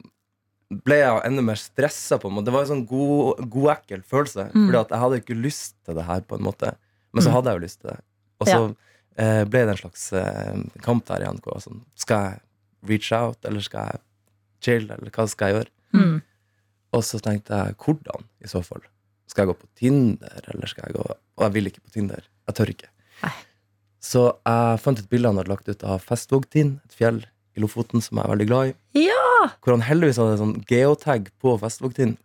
ble jeg enda mer stressa på en måte. Det var en sånn god, god ekkel følelse. Mm. Fordi at jeg hadde ikke lyst til det her, på en måte. Men så Mm. hadde jeg jo lyst til det. Og så eh, ble det en slags eh, kamp der igjen. Hvor sånn, skal jeg reach out, eller skal jeg chill, eller hva skal jeg gjøre? Mm. Og så tenkte jeg, hvordan i så fall? Skal jeg gå på Tinder, eller skal jeg gå Og jeg vil ikke på Tinder. Jeg tør ikke. Nei. Så jeg fant et bilde han hadde lagt ut av Festvågtind, et fjell i Lofoten som jeg er veldig glad i. Ja! Hvor han heldigvis hadde en sånn geotag på Festvågtind.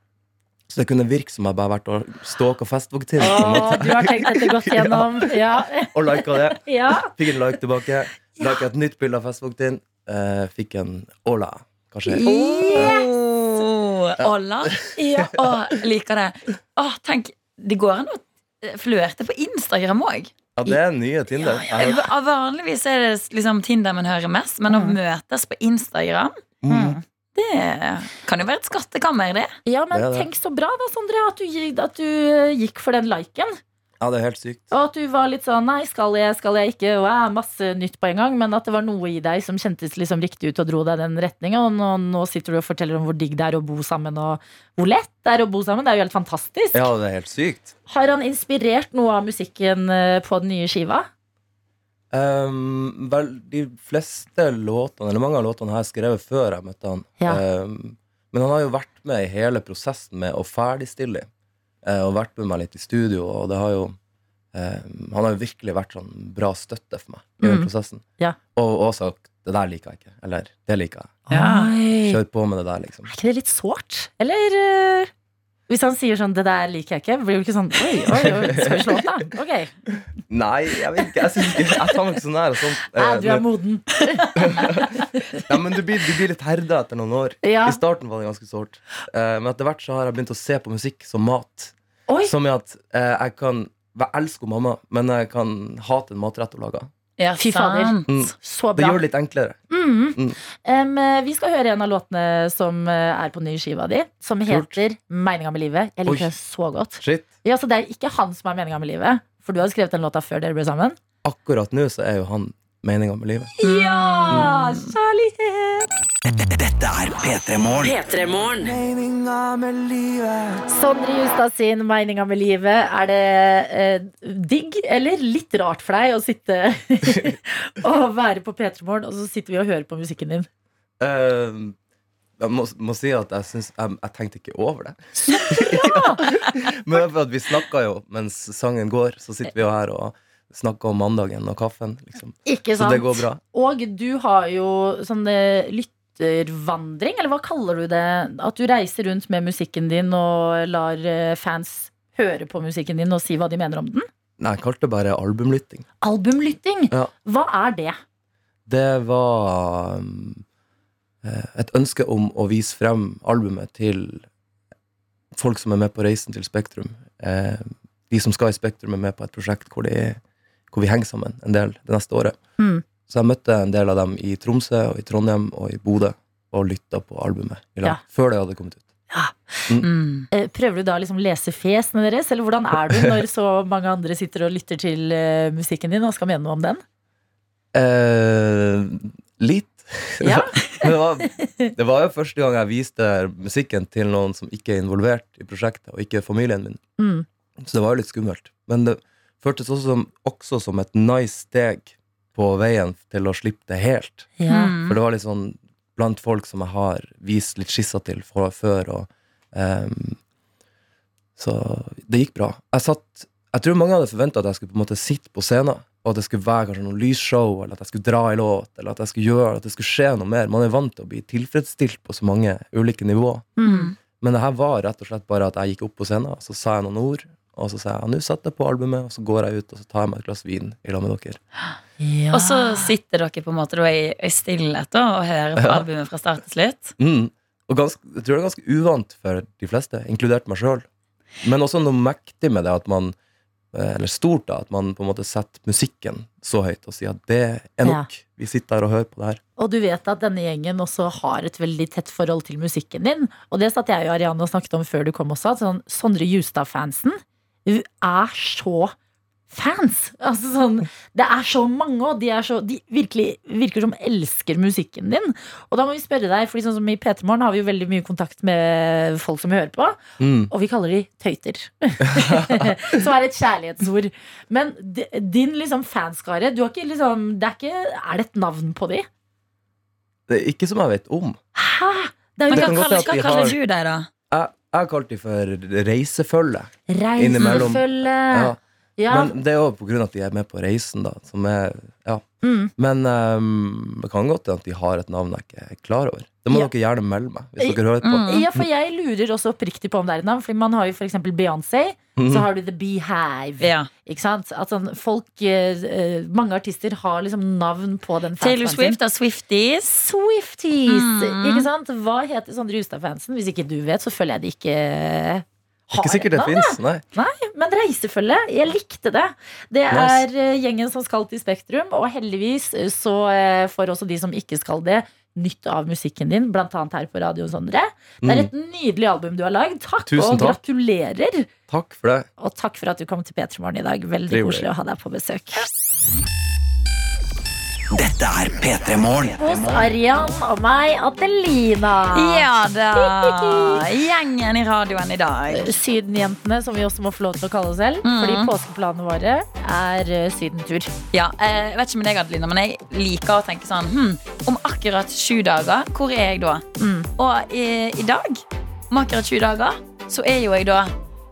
Så det kunne virke som jeg bare vært og stalka på Oh, du har tenkt dette godt gjennom. Ja. Og lika det. ja. Fikk en like tilbake. Lika et nytt bilde av Facebook-tiden. Uh, fikk en Ola. Kanskje. Oh, Ola. Ja. Å, liker det. Å, tenk, det går an å flørte på Instagram òg. Ja, det er nye Tinder. Ja, ja. Vanligvis er det liksom Tinder man hører mest, men å møtes på Instagram Mm. Det kan jo være et skattekammer, det. ja, men Det det. tenk så bra da, Sondre, at du, at du eh, gikk for den liken. Ja, det er helt sykt. Og at du var litt sånn nei, skal jeg, skal jeg ikke, og ja, masse nytt på en gang. Men at det var noe i deg som kjentes liksom riktig ut og dro deg den retninga. Og nå, nå sitter du og forteller om hvor digg det er å bo sammen, og hvor lett det er å bo sammen. Det er jo helt fantastisk. Ja, det er helt sykt. Har han inspirert noe av musikken eh, på den nye skiva? Um, vel, de fleste låtene, eller mange av låtene har jeg skrevet før jeg møtte han. Ja. Um, men han har jo vært med i hele prosessen med å ferdigstille. uh, og vært med meg litt i studio, og det har jo um, Han har jo virkelig vært sånn bra støtte for meg i Mm. prosessen. Ja. Og, og sagt 'det der liker jeg ikke', eller 'det liker jeg'. Ja. Kjør på med det der, liksom. Er ikke det litt sårt? Eller eh, hvis han sier sånn 'det der liker jeg ikke', blir du ikke sånn 'oi, oi, oi skal vi slå opp, da'? Ok. Nei, jeg vet ikke. Jeg, synes ikke, jeg tar meg ikke så nær og sånt. Nei, Eh, du er moden. Ja, men du blir, du blir litt herda etter noen år. Ja. I starten var det ganske sårt. Eh, men etter hvert så har jeg begynt å se på musikk som mat. Oi. Som i at eh, jeg kan Jeg elsker mamma, men jeg kan hate en matrett hun lager. Ja, Fy fader. Mm. Så Det gjør det litt enklere. Mm. Mm. Eh, vi skal høre en av låtene som eh, er på ny skiva di, som heter 'Meninga med livet'. Jeg liker den så godt. Shit. Ja, så Det er ikke han som er meninga med livet, for du har skrevet den låta før dere ble sammen. Akkurat nå så er jo han meninga med livet. Ja! Kjærlighet! Dette er P3 Morgen. Meninga med livet. Sondre Justad sin 'Meninga med livet'. Er det eh, digg eller litt rart for deg å sitte og være på P3 Morgen, og så sitter vi og hører på musikken din? Uh, jeg må, må si at jeg, synes, jeg, jeg tenkte ikke over det. Men det er for at vi snakka jo mens sangen går, så sitter vi jo her og snakker om mandagen og kaffen. Liksom. Ikke Så det går bra. Og du har jo sånne eh, lyttervandring, eller hva kaller du det? At du reiser rundt med musikken din og lar eh, fans høre på musikken din og si hva de mener om den? Nei, jeg kalte det bare albumlytting. Albumlytting! Ja. Hva er det? Det var um, eh, et ønske om å vise frem albumet til folk som er med på reisen til Spektrum. Eh, de som skal i Spektrum, er med på et prosjekt hvor, de, hvor vi henger sammen en del det neste året. Mm. Så jeg møtte en del av dem i Tromsø og i Trondheim og i Bodø og lytta på albumet Ja. før det hadde kommet ut. Mm. Eh, Prøver du da å liksom lese fjesene deres, eller hvordan er du når så mange andre sitter og lytter til eh, musikken din og skal mene noe om den? Eh, litt. Ja. Det, var, det var jo første gang jeg viste musikken til noen som ikke er involvert i prosjektet, og ikke familien min. Mm. Så det var jo litt skummelt. Men det, føltes også som, også som et nice steg på veien til å slippe det helt. Ja. Mm. For det var litt sånn blant folk som jeg har vist litt skisser til for, før, og um, Så det gikk bra. Jeg satt Jeg tror mange hadde forventa at jeg skulle på en måte sitte på scenen, og at det skulle være kanskje noe lysshow, eller at jeg skulle dra i låt, eller at jeg skulle gjøre At det skulle skje noe mer. Man er vant til å bli tilfredsstilt på så mange ulike nivåer. Mm. Men det her var rett og slett bare at jeg gikk opp på scenen, så sa jeg noen ord, og så sa jeg nå setter jeg på albumet, og så går jeg ut og så tar jeg meg et glass vin i lag med dere. Ja. Og så sitter dere på en måte da i, i stillhet da, og hører på Ja. albumet fra start til slutt. Mm. Og ganske, jeg tror det er ganske uvant for de fleste, inkludert meg sjøl. Men også noe mektig med det at man eh, Eller stort, da, at man på en måte setter musikken så høyt og sier at det er nok. Vi sitter her og hører på det her. Og du vet at denne gjengen også har et veldig tett forhold til musikken din. Og det satt jeg og Ariane og snakket om før du kom også. At sånn, Sondre Justad-fansen hun er så fans. Altså sånn, det er så mange, og de, er så, de virkelig virker som elsker musikken din. Og da må vi spørre deg, for sånn som i P3 Morgen har vi jo veldig mye kontakt med folk som vi hører på. Mm. Og vi kaller de tøyter. som er et kjærlighetsord. Men din liksom fanskare, du har ikke liksom det er, ikke, er det et navn på de? Det er ikke som jeg vet om. Hæ? Det er jo Det hva kaller, hva kaller du deg, da? Jeg, jeg har kalt de for reisefølge. reisefølge. Ja. Ja. Men det er jo på grunn av at de er med på reisen, da. Som er, ja. Mm. Men um, det kan godt hende at de har et navn jeg ikke er klar over. Det må Ja. dere gjerne melde meg. Hvis dere hører på. Mm. Ja, for jeg lurer også oppriktig på om det er et navn. Fordi man har jo eksempel Beyoncé. Mm. Så har du The Beehive. Ja. Ikke sant? At sånn, folk, eh, mange artister har liksom navn på den Taylor fansen Taylor Swift og Swifties. Swifties! Mm. Ikke sant? Hva heter Sondre Justad-fansen? Hvis ikke du vet, så føler jeg det ikke har Ikke sikkert det et fins, nei. Men reisefølge, jeg likte det. Det er nice. gjengen som skal til Spektrum, og heldigvis eh, så eh, får også de som ikke skal det, nytt av musikken din, blant annet her på Radio Sondre. Det er et nydelig album du har lagd. Takk, Mm. Tusen og takk. gratulerer! Takk for det. Og takk for at du kom til P3 Morgen i dag. Veldig koselig å ha deg på besøk. Dette er P3 Morgen. Hos Arian og meg, Adelina. Ja da. Gjengen i radioen i dag. Sydenjentene, som vi også må få lov til å kalle oss selv. Mm. Fordi påskeplanene våre er eh, sydentur. Ja, eh, jeg vet ikke med deg, Adelina, men jeg liker å tenke sånn hm, Om akkurat sju dager, hvor er jeg da? Mm. Og i, i dag, om akkurat sju dager, så er jo jeg da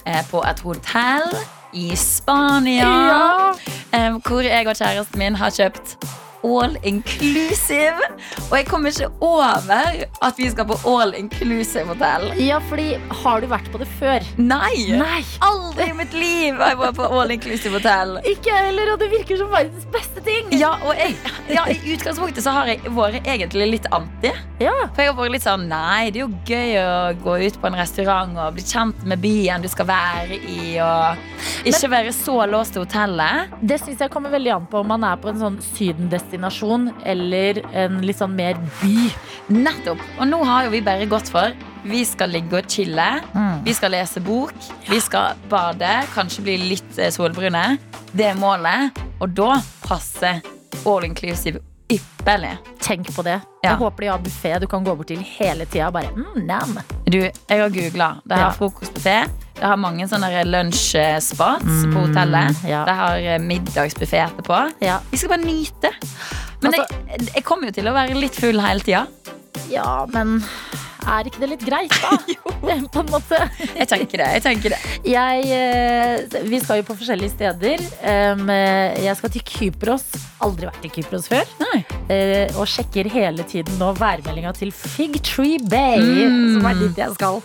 eh, på et hotell i Spania. Eh, hvor jeg og kjæresten min har kjøpt all inclusive. Og jeg kommer ikke over at vi skal på all inclusive hotell. Ja, fordi har du vært på det før? Nei! Nei. Aldri i mitt liv har jeg vært på all inclusive hotell. Ikke jeg heller, og det virker som verdens beste ting. Ja, og jeg, ja, I utgangspunktet så har jeg vært egentlig litt anti. Ja. For jeg har vært litt sånn Nei, det er jo gøy å gå ut på en restaurant og bli kjent med byen du skal være i, og ikke være så låst til hotellet. Det syns jeg kommer veldig an på om man er på en sånn sydendestinasjon eller en litt sånn mer by. Nettopp. Og nå har jo vi bare gått for vi skal ligge og chille. Vi skal lese bok. Vi skal bade. Kanskje bli litt eh, solbrune. Det er målet. Og da passer all inclusive ypperlig. Tenk på det. Ja. Jeg håper de har buffé du kan gå bort til hele tida. Mm. Du, jeg har googla. Det har Ja. frokostbuffé. Det har mange sånne lunsjspots på hotellet. Mm, ja. Det har middagsbuffé etterpå. Ja. Vi skal bare nyte. Men Altså- jeg, jeg kommer jo til å være litt full hele tida. ja, men er ikke det litt greit, da? på en måte. Jeg tenker det. jeg tenker det Jeg, eh, vi skal jo på forskjellige steder. Um, jeg skal til Kypros. Aldri vært i Kypros før. Nei. Eh, og sjekker hele tiden nå værmeldinga til Fig Tree Bay, Mm. som er dit jeg skal.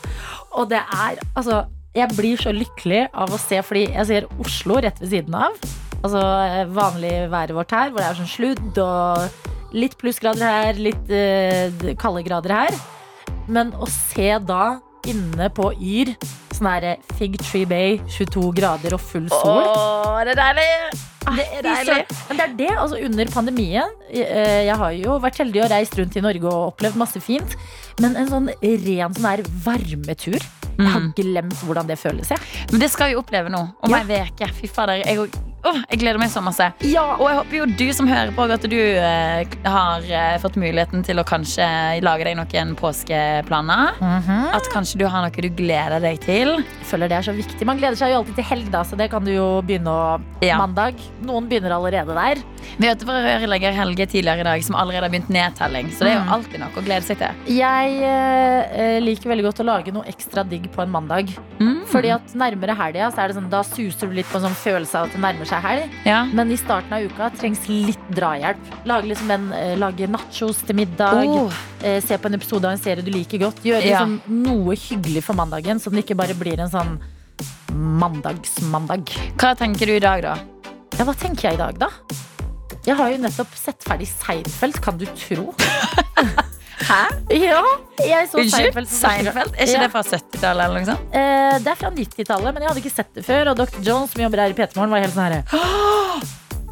Og det er altså Jeg blir så lykkelig av å se, fordi jeg ser Oslo rett ved siden av. Altså eh, vanlig været vårt her, hvor det er sånn sludd og litt plussgrader her, litt uh, kalde grader her. Men å se da inne på Yr, sånn her Fig Tree Bay, 22 grader og full sol Åh, det er deilig! Det er deilig. Men det er det, altså under pandemien eh, Jeg har jo vært heldig og reist rundt i Norge og opplevd masse fint. Men en sånn ren sånn her varmetur Jeg har Mm. glemt hvordan det føles. Jeg. Men det skal vi oppleve nå. Om Ja. ei uke. Fy fader. Jeg, Åh, jeg gleder meg så masse. Og jeg håper jo du som hører på, at du eh, har eh, fått muligheten til å kanskje lage deg noen påskeplaner. At kanskje du har noe du gleder deg til. Jeg føler det er så viktig. Man gleder seg jo alltid til helg, da, så det kan du jo begynne å Ja. mandag. Noen begynner allerede der. Vi hørte fra rørlegger Helge tidligere i dag som allerede har begynt nedtelling. Så det er jo Mm. alltid noe å glede seg til. Jeg eh, liker veldig godt å lage noe ekstra digg på en mandag. Mm. Fordi at nærmere helga så er det sånn, da suser du litt på en sånn følelse av at det nærmer seg helg. Ja. Men i starten av uka trengs litt drahjelp. Lage, liksom en, eh, lage nachos til middag. Oh. Eh, se på en episode av en serie du liker godt. Gjøre Ja. liksom noe hyggelig for mandagen, så den ikke bare blir en sånn mandagsmandag. Hva tenker du i dag, da? Ja, hva tenker jeg i dag, da? Jeg har jo nettopp sett ferdig Seinfeld, kan du tro? Hæ? Ja, jeg så? Seinfeld. Seinfeld? Er ikke Ja. det fra 70-tallet? eller noe sånt? Eh, det er fra 90-tallet, men jeg hadde ikke sett det før. Og Dr. Jones, som jobber her i P3morgen, var helt sånn herre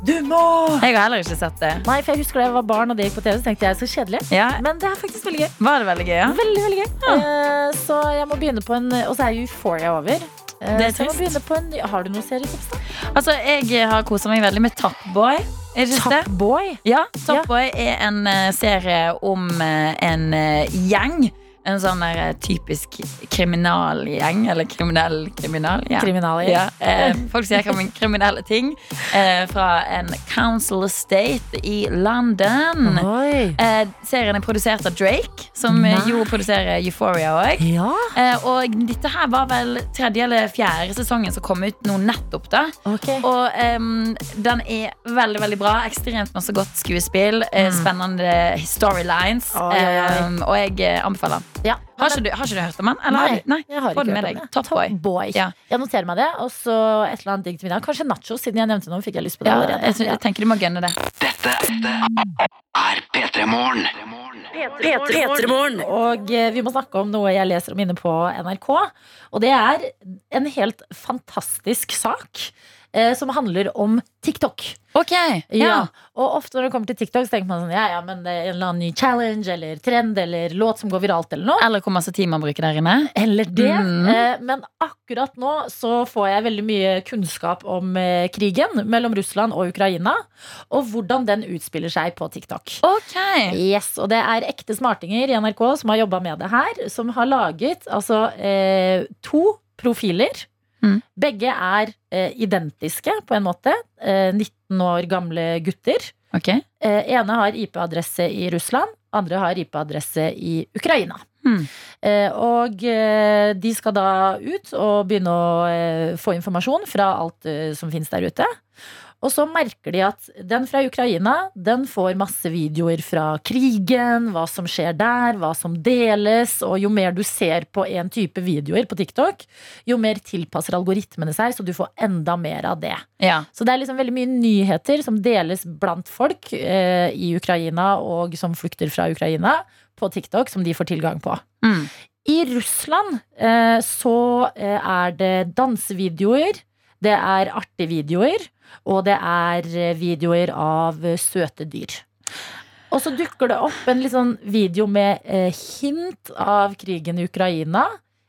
Du må Jeg har heller ikke sett det. Nei, for jeg husker da jeg var barn og det gikk på TV, så tenkte jeg så kjedelig. Ja. Men det er faktisk veldig gøy. Var det veldig gøy? Ja? Veldig, veldig gøy. Eh, så jeg må begynne på en Og så er Euphoria over. Eh, Det er trist. en Har du noen serietips, da? Altså, Jeg har kosa meg veldig med Top Boy. Top Boy? Ja, Top Boy er en eh, serie om eh, en eh, gjeng. En sånn der, eh, typisk kriminalgjeng. Eller kriminell kriminalgjeng. Kriminalgjeng. Ja, eh, folk sier kriminelle ting. Eh, fra en council estate i London. Eh, serien er produsert av Drake, som eh, Nei. jo produserer Euphoria òg. Ja. Eh, og dette her var vel tredje eller fjerde sesongen som kom ut nå nettopp. da Okay. Og den er veldig veldig bra. Ekstremt masse godt skuespill. Mm. Spennende storylines. Oh, ja, ja. og jeg anbefaler den. Ja. Har ikke, du, har ikke du hørt om den? Eller? Nei, Nei. jeg har ikke hørt om det. Top Boy. Ja. Jeg noterer meg det. Og så et eller annet digg til middag. Kanskje nachos, siden jeg nevnte noe. Fikk jeg lyst på det Ja, allerede. jeg, jeg tenker du må gunne det. Dette Er P3 Morgen. P3morgen. Og eh, vi må snakke om noe jeg leser om inne på NRK. Og det er en helt fantastisk sak eh, som handler om TikTok. Ok, Ja. Og ofte når det kommer til TikTok, så tenker man sånn ja, ja, men det er en eller annen ny challenge eller trend eller låt som går viralt eller noe. Eller hvor masse tid man bruker der inne. Eller det. Mm. Eh, men akkurat nå så får jeg veldig mye kunnskap om eh, krigen mellom Russland og Ukraina. Og hvordan den utspiller seg på TikTok. Ok Yes, Og det er ekte smartinger i NRK som har jobba med det her. Som har laget altså eh, to profiler. Mm. Begge er eh, identiske på en måte. Eh, 19 år gamle gutter. Okay. Eh, ene har IP-adresse i Russland, andre har IP-adresse i Ukraina. Mm. Eh, og eh, de skal da ut og begynne å eh, få informasjon fra alt som finnes der ute. Og så merker de at den fra Ukraina den får masse videoer fra krigen, hva som skjer der, hva som deles. Og jo mer du ser på en type videoer på TikTok, jo mer tilpasser algoritmene seg, så du får enda mer av det. Ja. Så det er liksom veldig mye nyheter som deles blant folk eh, i Ukraina og som flukter fra Ukraina på TikTok, som de får tilgang på. Mm. I Russland eh, så eh, er det dansevideoer, det er artige videoer, og det er eh, videoer av eh, søte dyr. Og så dukker det opp en sånn video med eh, hint av krigen i Ukraina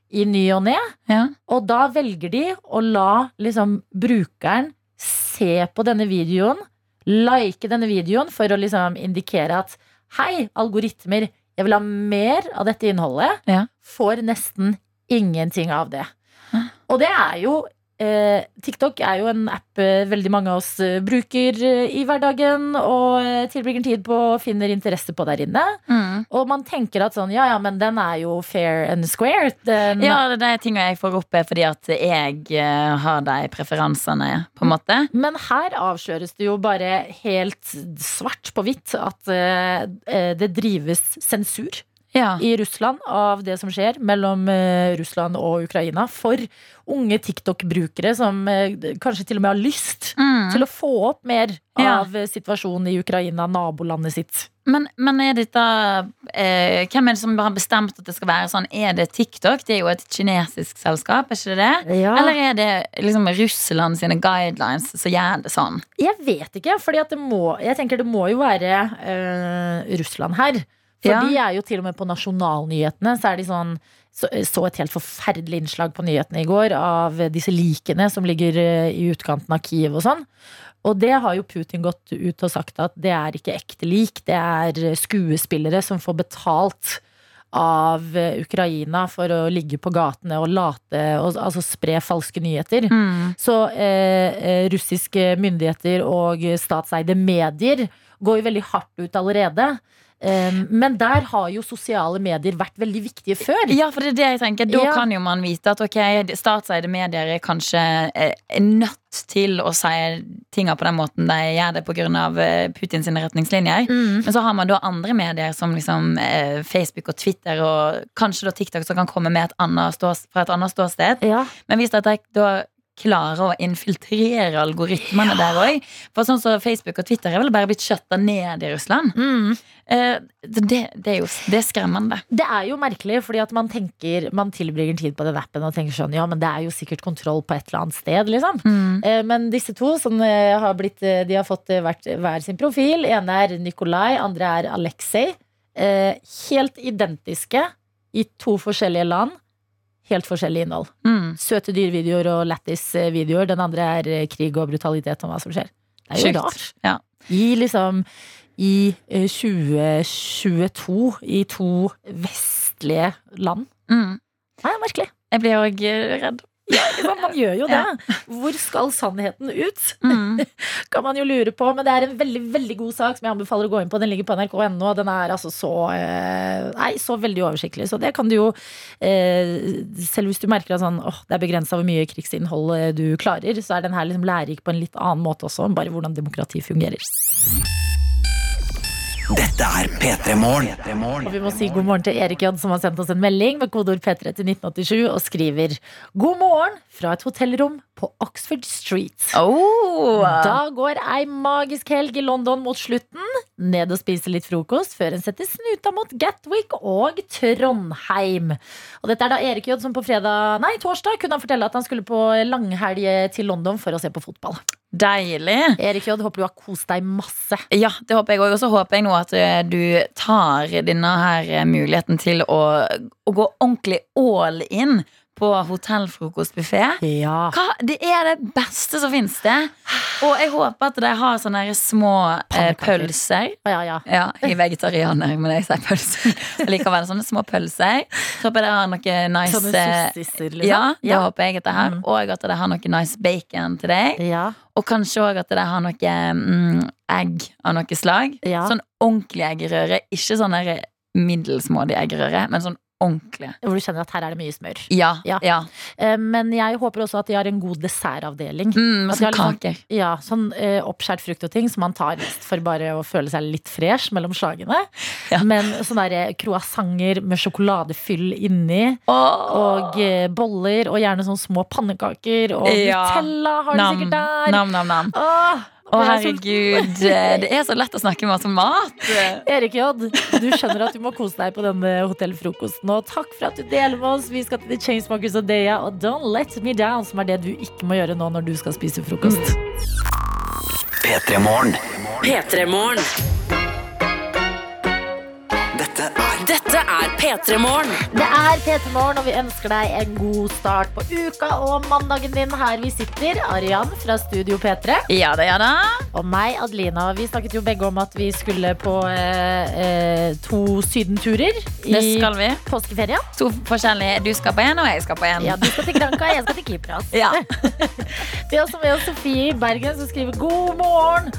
i ny og ne. Ja. Og da velger de å la liksom brukeren se på denne videoen, like denne videoen for å liksom indikere at hei, algoritmer, jeg vil ha mer av dette innholdet. Ja. Får nesten ingenting av det. Og det er jo TikTok er jo en app eh, veldig mange av oss eh, bruker eh, i hverdagen og eh, tilbringer tid på og finner interesse på der inne. Mm. Og man tenker at sånn, ja ja, men den er jo fair and square. Den, Ja, det er tinga jeg får opp er fordi at jeg eh, har de preferansene, på en måte. Men her avsløres det jo bare helt svart på hvitt at eh, eh, det drives sensur Ja. i Russland av det som skjer mellom eh, Russland og Ukraina for unge TikTok-brukere som eh, kanskje til og med har lyst Mm. til å få opp mer Ja. av eh, situasjonen i Ukraina, nabolandet sitt. Men, men er dette eh, Hvem er det som har bestemt at det skal være sånn? Er det TikTok? Det er jo et kinesisk selskap, er ikke det? Ja. Eller er det liksom Russland sine guidelines som gjør det sånn? Jeg vet ikke, for det Jeg tenker det må jo være eh, Russland her. For Ja. de er jo til og med på nasjonalnyhetene. Så er de sånn så, så et helt forferdelig innslag på nyhetene i går av disse likene som ligger eh, i utkanten av Kiev og sånn. Og det har jo Putin gått ut og sagt at det er ikke ekte lik, det er skuespillere som får betalt av eh, Ukraina for å ligge på gatene og late og altså spre falske nyheter. Mm. Så eh, eh, russiske myndigheter og statseide medier går jo veldig hardt ut allerede. Eh, men der har jo sosiale medier vært veldig viktige før. Ja, for det er det jeg tenker. Da Ja. kan jo man vite at ok, statseide medier er kanskje eh, er nødt til å si tinga på den måten de gjør det pga. Putins retningslinjer. Mm. Men så har man da andre medier som liksom eh, Facebook og Twitter og kanskje da TikTok som kan komme med et annet stås, fra et annet ståsted. Ja. Men hvis at de da klarer å infiltrere algoritmene der òg For sånn som Facebook og Twitter er vel bare blitt skjøtta ned i Russland. Mm. Eh, det, det er jo det er skremmende. Det er jo merkelig, fordi at man tenker Man tilbringer tid på den appen og tenker sånn Ja, men det er jo sikkert kontroll på et eller annet sted, liksom. Eh, Men disse to som eh, har blitt De har fått hvert, hver sin profil. Ene er Nikolai, andre er. Eh, Helt identiske i to forskjellige land. Helt forskjellig innhold. Mm. Søte dyrvideoer og lættis-videoer. Den andre er eh, krig og brutalitet om hva som skjer. Det er jo rart. Ja. I liksom I eh, 2022 i to vestlige land. Mm. Det er merkelig. Jeg blir òg redd. Ja? Man gjør jo det. Ja. Hvor skal sannheten ut? Mm. Kan man jo lure på. Men det er en veldig veldig god sak som jeg anbefaler å gå inn på. Den ligger på nrk.no. Den er altså så eh, Nei, så veldig oversiktlig. Så det kan du jo eh, Selv hvis du merker at sånn, åh, det er begrensa hvor mye krigsinnhold eh, du klarer, så er den her liksom lærerik på en litt annen måte også. Bare hvordan demokrati fungerer. Dette er P3 Morgen. Og vi må si god morgen til Erik J, som har sendt oss en melding med kodeord P3 til 1987 og skriver God morgen fra et hotellrom på Oxford Street. Oh. Da går ei magisk helg i London mot slutten. Ned og spise litt frokost før en setter snuta mot Gatwick og Trondheim. Og dette er da Erik J som på fredag, nei, torsdag kunne han fortelle at han skulle på langhelg til London for å se på fotball. Deilig. Erik J, håper du har kost deg masse. Ja, det håper jeg òg. Og så håper jeg nå at eh, du tar denne her eh, muligheten til å, å gå ordentlig all in på hotellfrokostbuffé. Ja. Hva? Det er det beste som finnes det. Og jeg håper at de har sånne små eh, pølser. Ja, ja. Ja, jeg er vegetarianer, men jeg sier pølser. Likevel sånne små pølser. Så håper jeg de har noe nice Sånne eh, sossiser, liksom. Ja, det håper jeg at de har. Mm. Og at de har noe nice bacon til deg. Ja. Og kanskje òg at de har noe mm, egg av noe slag. Ja. Sånn ordentlig eggerøre. Ikke sånn middels middelsmådig eggerøre, men sånn ordentlig. Hvor du kjenner at her er det mye smør. Ja. Ja. ja. Eh, Men jeg håper også at de har en god dessertavdeling. Mm, sånn liksom- kaker. Ja, sånn uh, oppskjært frukt og ting som man tar mest for bare å føle seg litt fresh mellom slagene. Ja. Men sånne der croissanter med sjokoladefyll inni. oh. Og uh, boller, og gjerne sånne små pannekaker. Og Ja. Nutella har de sikkert der. nam, nam, nam. Åh, Å, det er så- herregud. Det er så lett å snakke med oss om mat. Erik J, du skjønner at du må kose deg på denne hotellfrokosten. Og takk for at du deler med oss. Vi skal til The Chainsmokers og Deya og Don't Let Me Down, som er det du ikke må gjøre nå når du skal spise frokost. P3 Morgen. P3morgen. Dette er Dette er P3morgen. Det er P3 Morgen, og vi ønsker deg en god start på uka og mandagen din her vi sitter. Arian fra Studio P3 Ja da, ja da. og meg, Adelina. Vi snakket jo begge om at vi skulle på eh, eh, to sydenturer i Det skal vi. påskeferien. To forskjellige. Du skal på en, og jeg skal på en. Ja, Du skal til Granca, jeg skal til Kypros. Ja. Vi har også med oss Sofie i Bergen som skriver god morgen.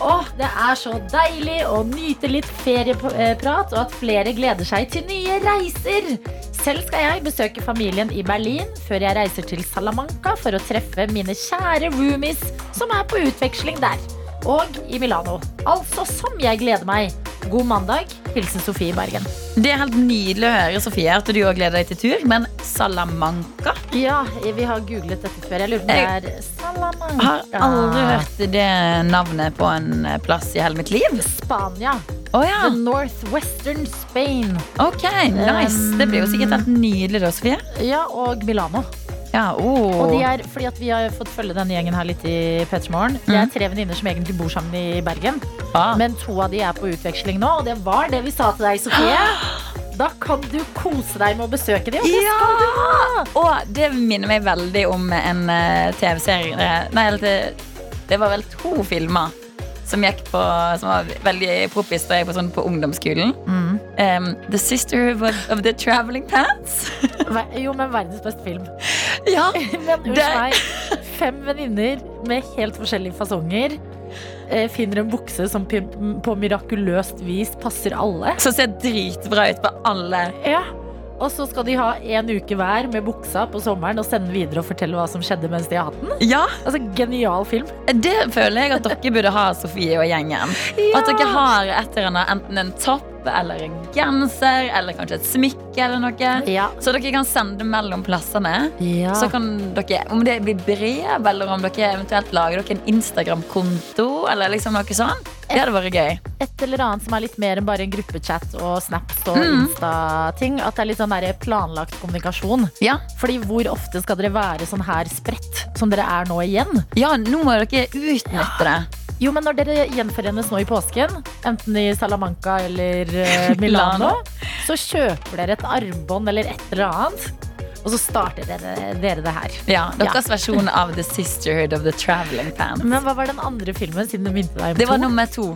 Åh, det er så deilig å nyte litt ferieprat, og at flere gleder seg til nye reiser. Selv skal jeg besøke familien i Berlin før jeg reiser til Salamanca for å treffe mine kjære roomies som er på utveksling der. Og i Milano. Altså som jeg gleder meg. God mandag. Hilsen Sofie Bergen. Det er helt nydelig å høre, Sofie, at du òg gleder deg til tur. Men Salamanca Ja, vi har googlet dette før. Jeg lurer på om det er Salamanca. har aldri hørt det navnet på en plass i hele mitt liv. Spania. Oh, ja. The Northwestern Spain. Ok, nice. Det blir jo sikkert helt nydelig da, Sofie. Ja, og Milano. Ja, oh. Og de er, fordi at Vi har fått følge denne gjengen her litt i P3 Morgen. Det er tre venninner som egentlig bor sammen i Bergen. Ah. Men to av de er på utveksling nå, og det var det vi sa til deg, Sofie. Da kan du kose deg med å besøke dem. Og det Ja! skal du ha! Og det minner meg veldig om en eh, TV-serie Nei, det var vel to filmer som på Som var veldig poppis da jeg var sånn på ungdomsskolen. Mm. Um, the Sisterhood of, the Traveling Pants. Jo, men verdens beste film. ja, Men meg, fem venninner med helt forskjellige fasonger eh, finner en bukse som på, på mirakuløst vis passer alle. Som ser dritbra ut på alle. Ja. Og så skal de ha en uke hver med buksa på sommeren og sende videre og fortelle hva som skjedde mens de har hatt den. Ja, Altså, Genial film. Det føler jeg at dere burde ha, Sofie og gjengen. At dere har et eller annet, enten en topp eller en genser eller kanskje et smykke eller noe. Ja. Så dere kan sende mellom plassene. Ja. Så kan dere, Om det blir brev, eller om dere eventuelt lager dere en Instagram-konto, eller liksom noe sånt. Det hadde vært gøy. Et eller annet som er litt mer enn bare en gruppechat og snaps og Mm. Insta-ting. At det er litt sånn der planlagt kommunikasjon. Ja. Fordi hvor ofte skal dere være sånn her spredt som dere er nå igjen? ja, nå må dere utnytte det. Jo, men når dere gjenforenes nå i påsken, enten i Salamanca eller eh, Milano, så kjøper dere et armbånd eller et eller annet, og så starter dere, dere det her. Ja, Deres versjon av The Sisterhood of the Traveling Pants. Men hva var den andre filmen, siden du minte deg om Det var to? nummer to.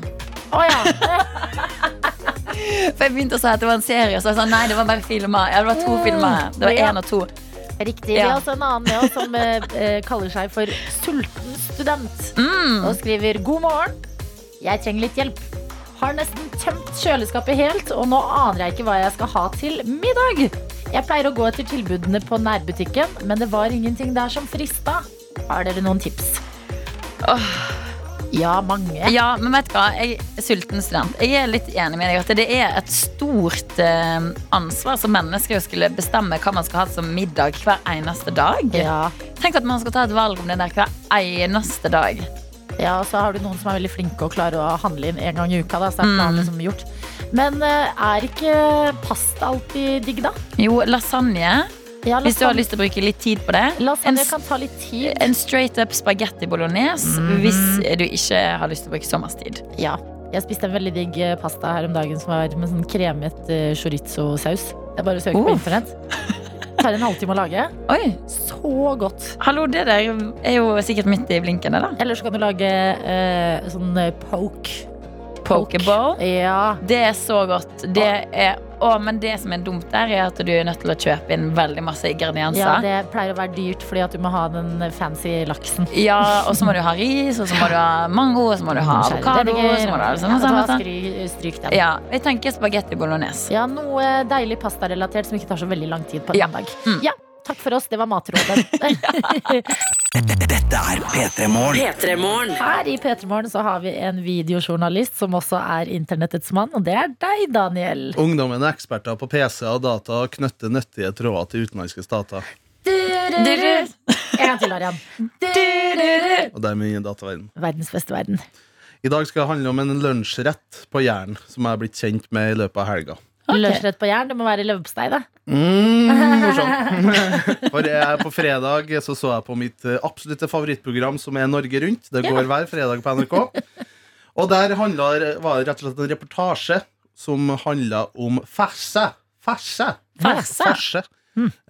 Oh, ja. For jeg begynte å si at det var en serie, og så sa jeg sånn, nei, det var bare filmer. Ja, det var to filmer. Det var Ja. én og to. Riktig. Vi har også en annen med oss som eh, eh, kaller seg for Sulten student. Mm. Og skriver God morgen. Jeg trenger litt hjelp. Har nesten tømt kjøleskapet helt, og nå aner jeg ikke hva jeg skal ha til middag. Jeg pleier å gå etter tilbudene på nærbutikken, men det var ingenting der som frista. Har dere noen tips? Ja, mange. Ja, men vet du hva? Jeg er sulten student. Jeg er litt enig med deg at det er et stort eh, ansvar som mennesker å skulle bestemme hva man skal ha som middag hver eneste dag. Ja. Tenk at man skal ta et valg om det der hver eneste dag. Ja, og så har du noen som er veldig flinke og klarer å handle inn en gang i uka. Da, så er planen Mm. liksom gjort. Men eh, er ikke pasta alltid digg, da? Jo, lasagne. Ja, Hvis du har lyst til å bruke litt tid på det. Lasagne En kan ta litt tid. En straight up spagetti bolognese mm. hvis du ikke har lyst til å bruke så masse tid. Ja. Jeg spiste en veldig digg eh, pasta her om dagen som var med sånn kremet uh, chorizo-saus. Jeg bare søker på internett. internett. Tar en halvtime å lage. Oi, Så godt. hallo, det der er jo sikkert midt i blinken, det da. Eller så kan du lage eh, sånn eh, poke. Pokeball. Ja. Det er så godt. Det er, å, men det som er dumt der, er at du er nødt til å kjøpe inn veldig masse ingredienser. ja, det pleier å være dyrt fordi at du må ha den fancy laksen. Ja, og så må du ha ris, og så må du ha mango, og så må du ha avokado. og Så må du ha sånn, Ja, sånn, da sånn. Stryk den. Ja, jeg tenker spagetti bolognese. Ja, noe deilig pastarelatert som ikke tar så veldig lang tid på en Ja. dag. Mm. Ja, takk for oss. Det var matrådet. Dette er P3 Morgen. Her i P3 Morgen så har vi en videojournalist som også er internettets mann, og det er deg, Daniel. Ungdommen er eksperter på PC og data og knytter nyttige tråder til utenlandske stater. En gang til, Arian. Og dermed inn i dataverden. Verdens beste verden. I dag skal det handle om en lunsjrett på Jæren som jeg er blitt kjent med i løpet av helga. Lunsjrett på jern, det må være leverpostei, da. Mm, morsomt. For jeg, på fredag så, så jeg på mitt eh, absolutte favorittprogram, som er Norge Rundt. Det går hver fredag på NRK. Og der handler, var det rett og slett en reportasje som handla om ferse. Ferse. Ferse? Ferse.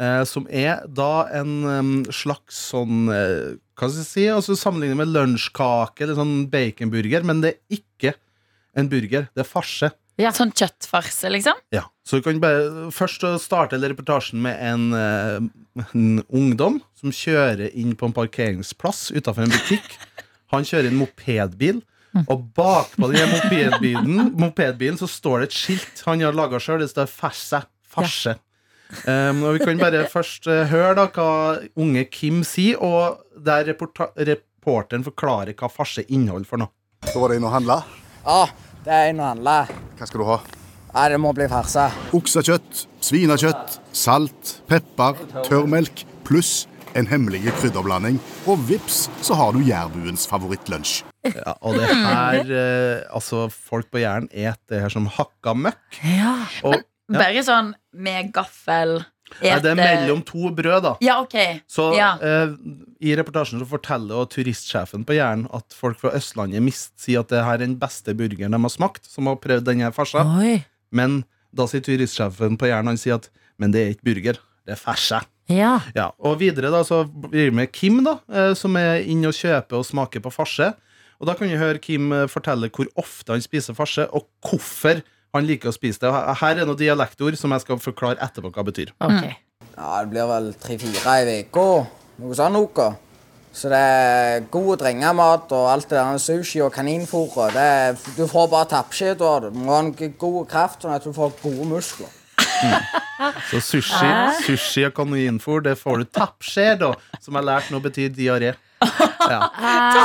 Eh, som er da en slags sånn eh, Hva skal jeg si? Altså Sammenlignet med lunsjkake eller sånn baconburger, men det er ikke en burger. Det er farse. Sånn kjøttfarse, liksom? Ja, så vi kan bare Først starte reportasjen med en, eh, en ungdom som kjører inn på en parkeringsplass utenfor en butikk. Han kjører en mopedbil, og bakpå den mopedbilen, mopedbilen så står det et skilt han har laga sjøl. Det står 'Farse'. Farse. Um, og Vi kan bare først eh, høre da hva unge Kim sier, og der reporteren forklarer hva farse inneholder for noe. Så var det inn og handla. Ja, det er inn og handle. Hva skal du ha? Nei, det må bli farse. Oksekjøtt, svinekjøtt, salt, pepper, tørrmelk pluss en hemmelig krydderblanding. Og vips, så har du jærbuens favorittlunsj. Ja, og det her eh, Altså, folk på Jæren et det her som hakka møkk. Og, ja. Bare sånn med gaffel Nei, det er mellom to brød, da. Ja, ok. Så ja. eh, I reportasjen så forteller turistsjefen på Jæren at folk fra Østlandet mist sier at det her er den beste burgeren de har smakt, som har prøvd denne farsa. Oi. Men da sier turistsjefen på Jæren Han sier at Men det er ikke burger, det er ferse. Ja. Ja, og videre da så blir det med Kim, da eh, som er inne og kjøper og smaker på farse. Og da kan vi høre Kim eh, fortelle hvor ofte han spiser farse, og hvorfor han liker å spise det. Og Her er noen dialektord som jeg skal forklare etterpå hva det betyr. Ja, det blir vel tre-fire i uka. Noe sånn noe. Så det er god drengemat og alt det der sushi og kaninfôret. det er- Du får bare tappskjed av det. Du må ha en god kraft sånn at du får gode muskler. Så sushi, sushi og kaninfôr, det får du tappskje da, som jeg lærte nå betyr diaré. Ja.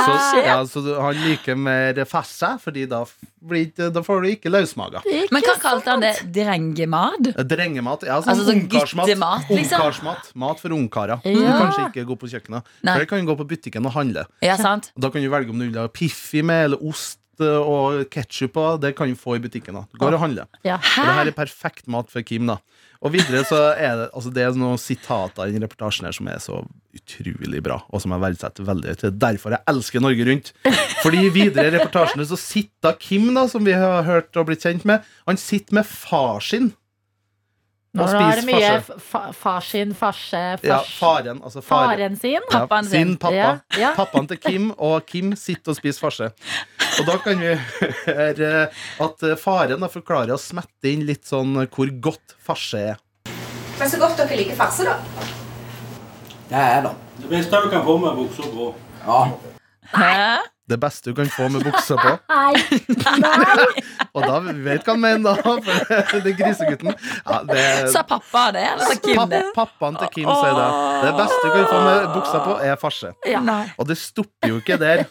Så, ja, så han liker mer farse, Fordi da, blir da får du ikke løsmaga. Men hva kalte han det? Drengemat? Drengemat. Ja, sånn Altså sånn ungkarsmat. liksom? Ungkarsmat. Mat for ungkarer. Ja. Du kanskje ikke gå på kjøkkenet. Nei. For det kan du gå på butikken og handle. Ja, sant. Da kan du velge om du vil ha Piffi med, eller ost og ketsjup. Det kan du få i butikken. da Du går og handler. Ja. Og det her er perfekt mat for Kim. da Og videre så er det altså Det er noen sitater i den reportasjen her som er så utrolig bra, og som jeg verdsetter veldig. Det er derfor jeg elsker Norge Rundt. Fordi videre i reportasjene så sitter Kim, da som vi har hørt og blitt kjent med, han sitter med far sin. Nå er det mye fa far sin, farse, fars Ja, faren. Altså faren. Faren sin? Ja, sin pappa. Ja, ja. Pappaen til Kim, og Kim sitter og spiser farse. Og da kan vi høre at eh, faren da forklarer å smette inn litt sånn hvor godt farse er. Men så godt dere liker farse, da. Det er det. Det beste du kan få med buksa på. Ja. Det beste du kan få med buksa på. Nei! Og da vet hva han mener, da. For det er grisegutten. Ja, det, Sa pappa det, eller sa Kim det? Papp- Pappaen til Kim sier det. Det beste du kan få med buksa på, er farse. Ja. Og det stopper jo ikke der.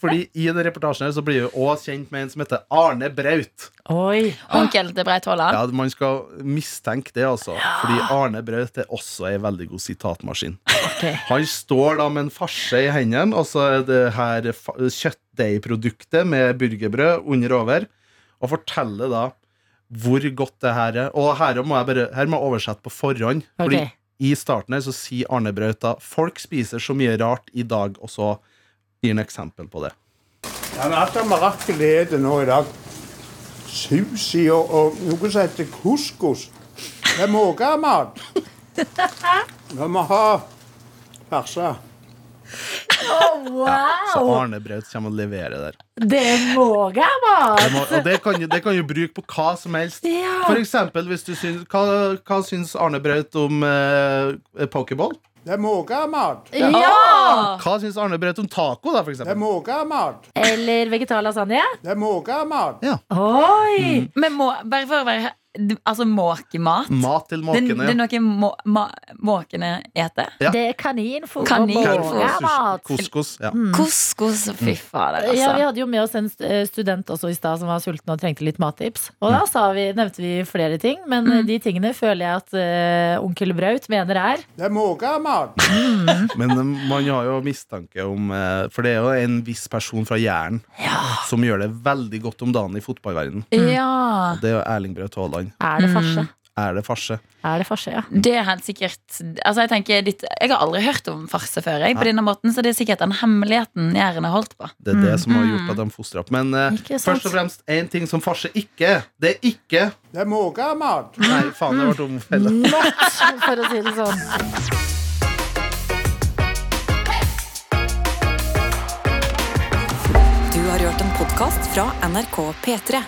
Fordi i den reportasjen her så blir vi også kjent med en som heter Arne Braut. Oi. Onkel til Braut Haaland? Ja, Man skal mistenke det, altså. Fordi Arne Braut er også ei veldig god sitatmaskin. Han står da med en farse i hendene, og så er det her kjøttdeigproduktet med burgerbrød under over, og forteller da hvor godt det her er. Og her må jeg bare Her må jeg oversette på forhånd. Fordi i starten her så sier Arne Braut da folk spiser så mye rart i dag, og så gir han eksempel på det. Ja, men at det mirakel det er nå i dag. Sushi og, og noe som heter couscous. Det er måkemat. Vi må ha farse. Så wow! Arne Braut kommer og leverer der. Det må jeg, Det mat! og det kan, det kan du bruke på hva som helst. Ja. For eksempel, hvis du syns, hva, hva syns Arne Braut om eh, pokéball? Det er mågemat. Ja! Hva syns Arne Braut om taco, da, for Det er mågemat. Eller vegetar lasagne? Det er mågemat. Ja. Oi! Men må, bare for å være Altså måkemat? Mat til Det, måkene. det er noe må, ma, måkene eter? Ja. Det er kaninfôr og Kaninfôr. måkemat. Couscous. Ja. Couscous. Fy fader, Ja, Vi altså. hadde jo med oss en eh, student også i stad som var sulten og trengte litt mattips. Og da sa vi, nevnte vi flere ting, men mm. de tingene føler jeg at uh, onkel Braut mener er Det er måkemat. Men eh, man har jo mistanke om eh, For det er jo en viss person fra Jæren som gjør det veldig godt om dagen i fotballverdenen. Ja. Det er jo Erling Braut Haaland. Er det farse? Er det farse? Er det farse, ja. Det er helt sikkert Altså Jeg tenker Jeg har aldri hørt om farse før, jeg, på denne måten, så det er sikkert den hemmeligheten Jæren har holdt på. Det er det som har Mm. gjort at de fostrer opp. Men uh, først og fremst én ting som farse ikke er. Det er ikke Det er måkemat. Nei, faen, det ble dum Not, for å si det sånn. Du har hørt en podkast fra NRK P3.